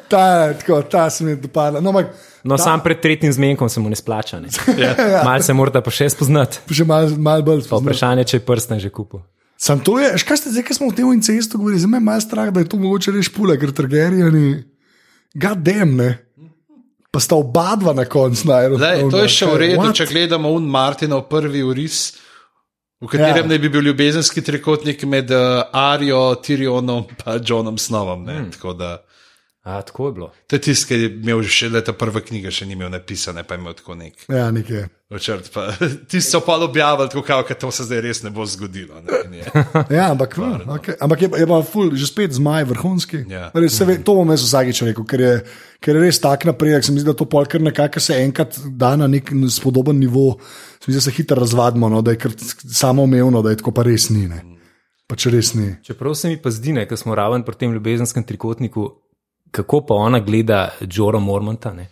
Ta, tako, ta se mi je dopadla. No, ampak No, sam pred tretjim zmenkom se mu ne splača. Ne? Mal se morda pa še spoznati. še malo mal bolj Pa spoznal. vprašanje, če je prsten že kupil. Sam to je, škaj ste zdaj, ki smo v tem incestu govorili, zdaj me je malo strah, da je to mogoče res pula, ker trgerijani, gadem, ne. Pa sta oba dva na koncu najbolj. to je še v redu, če gledamo un Martinov prvi uris, v katerem Ja. naj bi bil ljubezenski trikotnik med uh, Arijo, Tyrionom in Johnom Snovom. Hmm. Tako da, A, tako je bilo. to je tisti, ki je imel še leta prva knjiga, še ni imel napisane, pa je imel tako nek Ja, nekje. načrt. pa- Tisti so pa objavili, tako kao, to se zdaj res ne bo zgodilo. Ne. Ja, ampak, hm, okay. ampak je, je pa ful, že spet zmaj vrhunski. Ja. Res, se ve, to bom jaz vsakič rekel, ker je, ker je res tak napredek. Se mi zdi, da to pol kar nekako se enkrat da na nek spodoben nivo, se mi zdi, da se hitro razvadimo, no, da je kar samoumevno, da je tako pa res ni. Ne. Pa če res ni. Čeprav se mi pa zdi, da smo raven pri tem ljubezenskem trikotniku, kako pa ona gleda Džora Mormonta. Ne?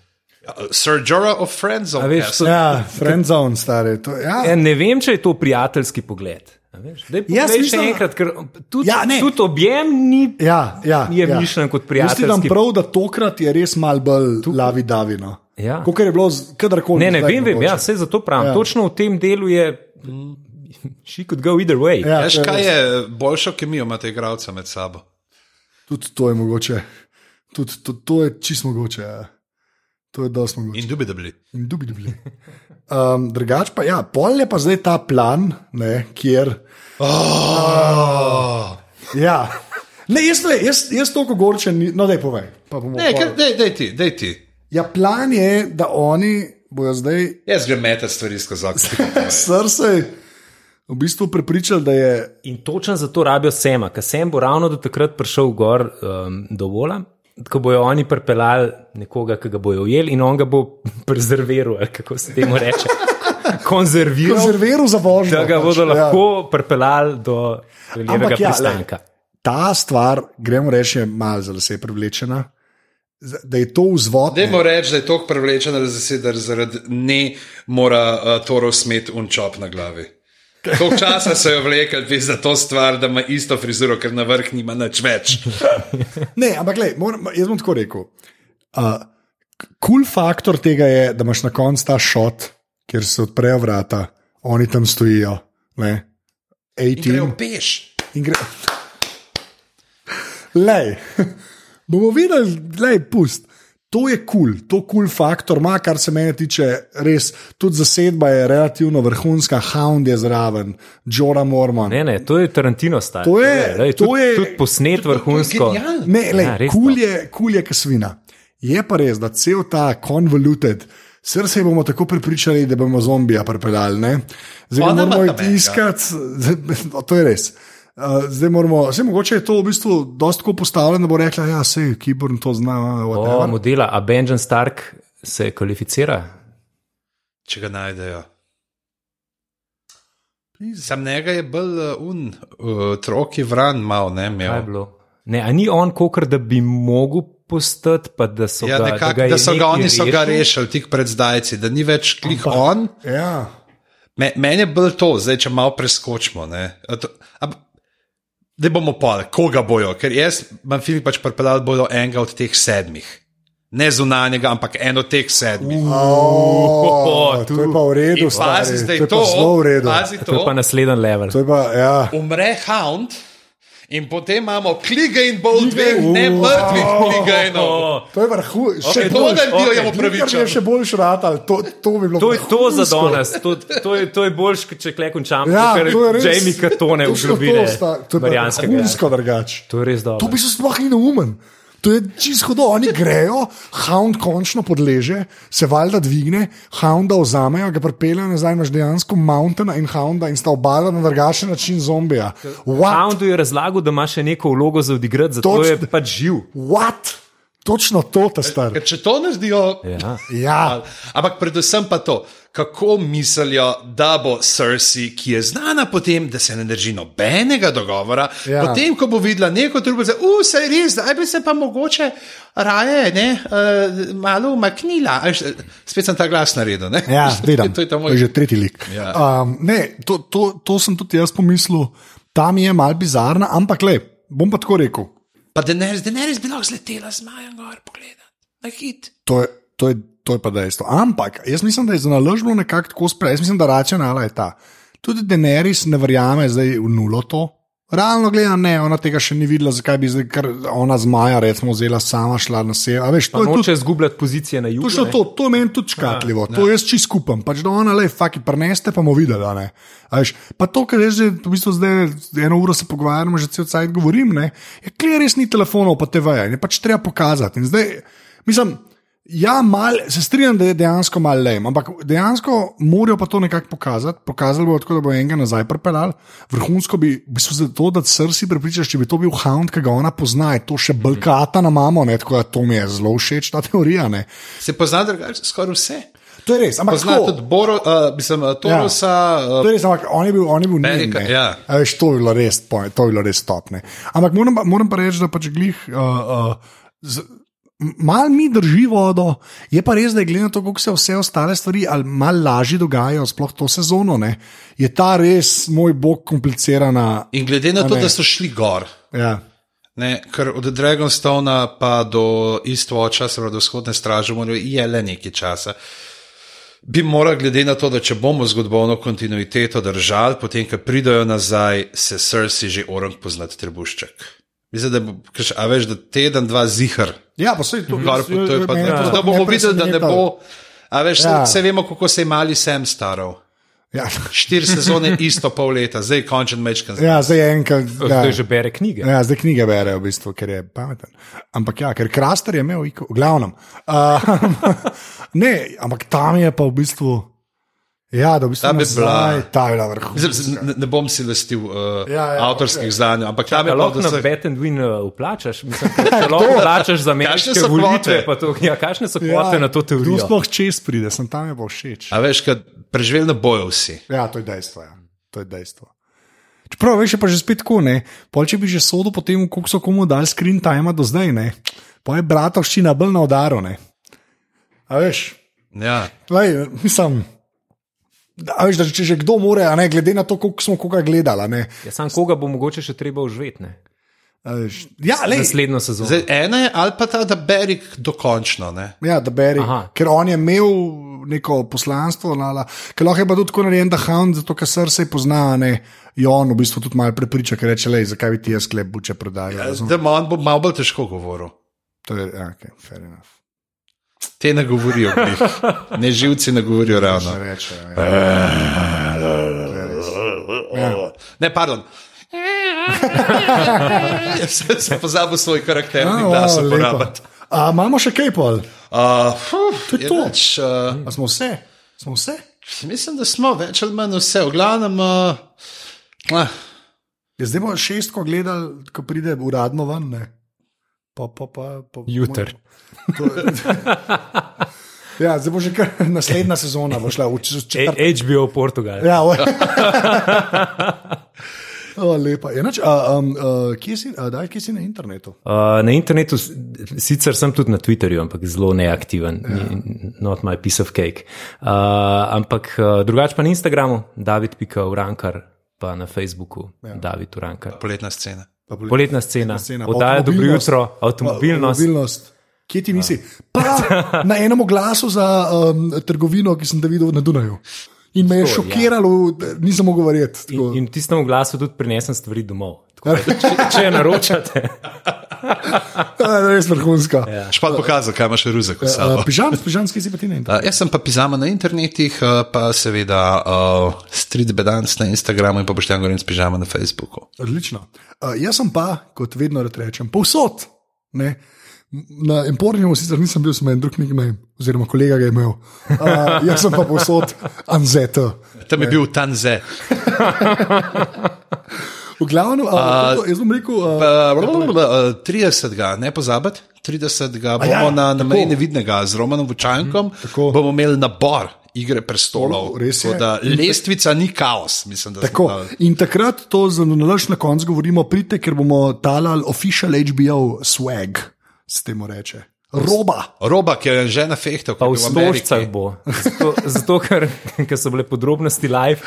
Sir Jorah of Friends, A veš, so- Ja, friendzone, stari. To, ja. Ja, ne vem, če je to prijateljski pogled. a veš. Daj, Jaz povej še mislim- enkrat, ker tudi, Ja, ne. tudi objem ni. Ja, ja, Je ja. mišljen kot prijateljski. dam prav, da tokrat je res mal bolj lavi davino. Ja. Kot je bilo kadarkoli. Ne, ne vem, vem ja, vse zato pravim. Ja. Ja. Točno v tem delu je. She could go either way. Ja, Veš, to je kaj je boljšo kemijo, imate igralca med sabo. Tudi to je mogoče. Tudi to, to je čist mogoče. Ja. To je dosti mogoče. In dubi dubi. Um, drugač pa, ja, pol je pa zdaj ta plan, ne, kjer. Oh. Ja. Ne, jaz, le, jaz, jaz toliko gorčen, ni- no, da je povej. pa bomo Ne, dej, dej ti, dej ti. Ja, plan je, da oni bojo zdaj Jaz grem metati stvari skozi okno. srce v bistvu prepričali, da je In točno zato rabijo Sema, ker Sem bo ravno do takrat prišel gor um, do vola. Ko bojo oni pripeljali nekoga, ki ga bojo ujeli, in on ga bo prezerviral, kako se temu reče. Konzerviral, konzerviral za vožnjo. da ga pač, bodo ja. lahko pripeljali do levega Ampak ja, pristanka. Ta stvar, gremo reči, je malo za vse privlečena. Da je to vzvod. Dajmo reči, da je to prevlečeno, da, da zaradi ne mora uh, Toro smeti unčop na glavi. Koliko časa so jo vlekli za to stvar, da ima isto frizuro, ker na vrh nima nič več. Ne, ampak gled, moram, jaz bom tako rekel. Uh, cool faktor tega je, da imaš na koncu ta šot, kjer se odprejo vrata, oni tam stojijo. Ne? In grejo 18. peš. In gre. Lej, bomo videli, lej, pust. To je kul, cool, to kul cool faktor ima, kar se mene tiče, res. Tudi zasedba je relativno vrhunska, Hound je zraven, Jora Mormon. Ne, ne, to je Tarantino stari. To je- lej, to tudi, je- tudi posnet vrhunsko. genialno. Ne, le, Ja, kul to. je, kul je kasvina. Je pa res, da cel ta convoluted, srce bomo tako prepričali, da bomo zombija pripeljali. ne. Zdaj Pa ne moramo iti nobenega. iskat, no, to je res. Uh, zdaj moramo, vse mogoče je to v bistvu dosti tako postavljeno, da bo rekla, ja, se Kiborn to zna. O, whatever. modela, a Benjamin Stark se kvalificira. Če ga najdejo. Sam njega je bolj uh, un, uh, troki vran, mal ne imel. Ne, a ni on, kokr, da bi mogel postati, pa da so Ja, ga, nekak, ga je da so ga oni so ga rešil? rešili tik pred zdajci, da ni več klik on. Ja. Me, meni je bolj to, zdaj če malo preskočimo. ne. A to- a- da bomo pa, koga bojo, ker jaz imam film pač pripeljal, da bodo enega od teh sedmih. Ne zunanjega, ampak eno od teh sedmih. Oh, to je pa v redu, stari. Pazi, zdaj to je to, pa zelo v redu. pazi To je pa to. naslednji level. To je pa, ja. Umre Hound in potem imamo Kligain bolj dveh ne mrtvih Kligainov. To je vrhu, še Okay, to Okej, jemo pravičen. Kar je še boljš ratal, to, to bi bilo To je to za danes, to, to je, to je boljš, če kle končam, Ja, ker to je res. Jamie Katone v Točno globine to To je vrhunsko drugače. To je res To dobro. bi se sploh ni neumen. To je čisto do, oni grejo, Hound končno podleže, se valjda dvigne, Hounda vzamejo, ga pripeljejo nazaj, imaš dejansko Mountaina in Hounda in sta obala na drugačen način zombija. What? Houndu je razlagal, da ima še neko vlogo za odigrati, zato Točno. je pač živ. What? Točno to, ta star. Ker če to naredijo, Ja. Ja, Ampak predvsem pa to, kako mislijo, da bo Cersei, ki je znana po tem, da se ne drži nobenega dogovora, Ja. potem, ko bo videla neko trubo, da se je res, da bi se pa mogoče raje ne, uh, malo umaknila. Spet sem ta glas naredil. Ne? ja vidim. to je ta To moj. je že tretji lik. Ja. Um, ne, to, to, to sem tudi jaz pomislil, tam je mal bizarna, ampak le, bom pa tako rekel. Pa Daenerys, Daenerys bi lahko zletela z Majem gor pogledat. Na hit. To je, to, je, to je pa dejstvo. Ampak jaz mislim, da je za nalož bilo nekako tako sprejeti. Jaz mislim, da racionalna je ta. Tudi Daenerys ne verjame zdaj v nulo to. Realno gledano, ne, ona tega še ni videla, zakaj bi zdaj, ker ona z Maja, recimo, vzela sama, šla na sever. Veš, to je tudi noče izgubljati pozicije na jugu. Ne. to, to je meni tudi škatljivo, to jaz čist skupam. Pač da ona le, faki, preneste, pa bomo videli. ne. Veš, pa to, kar jaz že v bistvu zdaj eno uro se pogovarjamo, že cel cajt govorim, ne, je kler res ni telefonov, pa TV-ja, je pač treba pokazati. In zdaj, mislim. Ja, mal, se strinjam, da je dejansko malo lejem, ampak dejansko morajo pa to nekako pokazati. Pokazali bodo tako, da bo enega nazaj pripeljal. Vrhunsko bi, v bistvu za to, da Srsi prepričaš, če bi to bil Hound, ki ga ona pozna, je to še blkata na mamo, ne, tako da to mi je zelo všeč, ta teorija. Ne. Se pozna drugače skoraj vse. To je res, ampak Pozna tako- tudi Boro, uh, mislim, uh, Torosa. To Uh, je res, ampak on je bil, on je bil Amerika, njen, ne. ja. A Veš, to je bilo res, to je bilo res stopne. Ampak moram, moram pa reči, da pač glih. Uh, uh, z, Mal mi drži vodo, je pa res, da je glede na to, kako se vse ostale stvari ali malo lažje dogajajo, sploh to sezono, ne, je ta res, moj bog, komplicirana. in glede na to, ne. da so šli gor. Ja. Ne, ker od Dragonstona pa do Eastwatcha, se pravi do vzhodne straže, morajo je le nekaj časa. Bi morali, glede na to, da če bomo zgodovno kontinuiteto držali, potem, ko pridajo nazaj, se Cersei že orang poznati trebušček. Mislim, da, bo, še- a veš, da teden, dva zihar. Ja, pa se to, Gor, to je pa, ne, to da bomo videli, da ne bo. A veš, Ja. ja. vse vemo, kako se je mali Sam staral. Ja. Štiri sezone, isto pol leta, zdaj končen mečkan. ja, zdaj je enkrat. Ja. Zdaj že bere knjige. Ja, zdaj knjige berejo, v bistvu, ker je pameten. Ampak ja, ker Kraster je imel, iko, glavnem. Uh, ne, ampak tam je pa v bistvu. Ja, da v bistvu Ta bi bila- ta je bila vrhunska. Ne, ne bom si vestil uh, Ja, ja, ja, ja, avtorskih okay. znanj, ampak tam je Ja, pa lahko na vse. Bet and Win uh, vplačaš, mislim, lahko vplačaš za ameriške volitve. To, ja, kakšne so kvote na to teorijo? sploh čez pride, sem tam je pa všeč. A veš, kad preživeli ne bojo vsi. Ja, to je dejstvo. Ja. To je dejstvo. Čeprav veš, pa že spet tako, ne. Pol, če bi že sodel po tem, koliko so komu dali screen time do zdaj, ne. Pa je bratovščina bolj na udaru, ne. A veš, Ja. Lej, mislim, a veš, da če že kdo more, a ne, glede na to, koliko smo koga gledali. a Ne, Ja, sam koga bo mogoče še treba užveti. ne? a veš, ja, lej, Naslednjo sezono. Zdaj, ena je ali pa ta, da Berik dokončno. Ne? ja, da beri, Aha. ker on je imel neko poslanstvo, lala, ker lahko je pa tudi tako narejen, da Hound, zato ker srce pozna, a ne, je on v bistvu tudi malo prepriča, ker reče, lej, zakaj bi ti jaz sklep buče prodajal. razumeš? Da on bo malo bolj težko govoril. To je, ja, okay, fair enough. Te ne govorijo, glih. ne živci ne govorijo ravno. Reče, ja. Ja. Ne, pardon. Sem sem pozabil svoj karakterni A, glas wow, lepo. uporabiti. A, imamo še kaj pol? Uh, fuf, To je to. Jedač, uh, A smo vse? Smo vse? mislim, da smo več ali manj vse. V glavnem, uh, uh, Ja, zdaj bomo šestko gledali, ko pride uradno ven. Ne? Pa, pa, pa, pa, Jutri. To- Ja, zdaj bo že kar naslednja sezona, bo šla v četrtek. A- HBO Portugal. Ja, o, lepa. Je, nač, a, um, uh, kje, si, a, daj, kje si na internetu? Uh, na internetu, sicer sem tudi na Twitterju, ampak zelo neaktiven, ja. not my piece of cake. Uh, ampak drugače pa na Instagramu, David Pika, Urankar, pa na Facebooku ja. David Urankar. Poletna scena. Pa polet- Poletna scena, scena, oddaja dobro jutro, avtomobilnost. Avtomobilnost. Kje ti nisi? Pa na enem oglasu za um, trgovino, ki sem ga videl na Dunaju. In me je Tako, šokiralo, da nisem mogel verjeti. In, in tistemu glasu tudi prinesem stvari domov. Tako da, Če, če naročate, Ja, Res vrhunska. Ja. Špal pokazal, kaj imaš ruze kot sabo. Uh, pižam, pižamski si pa ti ne. Uh, jaz sem pa pizama na internetih, uh, pa seveda uh, Street Bedance na Instagramu in pa boš tam govoril s pižama na Facebooku. Odlično. Uh, jaz sem pa, kot vedno rečem, povsod. Ne? Na Emporiumu sicer nisem bil, sem en drug nickname, oziroma kolega ga je imel. Uh, jaz sem pa povsod Anzeta. Tam je bil Tanze. V glavnem, uh, uh, jaz bom rekel, uh, Uh, 30. ne pozabiti, 30. bomo ja, na, na tako. meji nevidnega z Romanom Vučankom, tako. bomo imeli nabor igre prestolov. Res je. Tako Da, lestvica ni kaos, mislim, da Tako. smo dali. In takrat to za nalaž na koncu govorimo, pridite, ker bomo talali official HBO swag, s tem reče. Roba. Roba, ki je že na fehtu, pa v stožcah bo. Zato, zato ker, ker so bile podrobnosti live,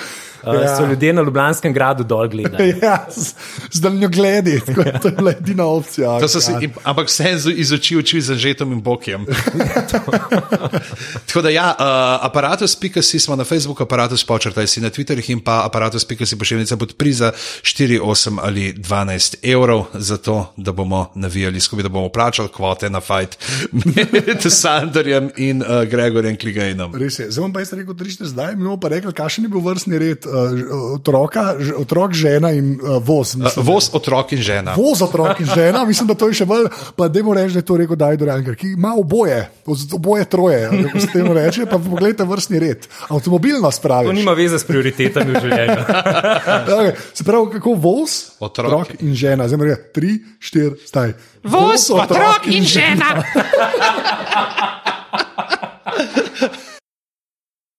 uh, Ja. ja. so ljudje na Ljubljanskem gradu dol gledali. Ja, z, z daljno gledi, tako da to je bila edina opcija. Si, Ja. ampak vse z- iz oči v oči z Anžetom in Bokjem. Tako da, ja, uh, aparatus.si smo na Facebooku, aparatus počrtaj si na Twitterih in pa aparatus.si pošiljnica podpri za 4, 8 ali 12 evrov, zato da bomo navijali skupaj, da bomo plačali kvote na fight med Sandorjem in uh, Gregorjem Kligajnom. Res je. Zdaj bom pa jaz rekel, da ste zdaj, mi bomo pa rekli, kakšen je bil vrstni red uh, otroka, ž, otrok, žena in uh, voz. Uh, Mislim, voz, otrok in žena. Voz otrok in žena, mislim, da to je še bolj, pa da mu reči, da je to rekel Dajdo Ranger, ki ima oboje, oboje troje, kako se temu reče, pa pogledajte vrstni red. Avtomobilnost To pravi. nima veze s prioritetami v življenju. Okay, se pravi, kako voz, Otrok. in žena, zdaj mora tri, štiri, staj. Voz, otrok in žena.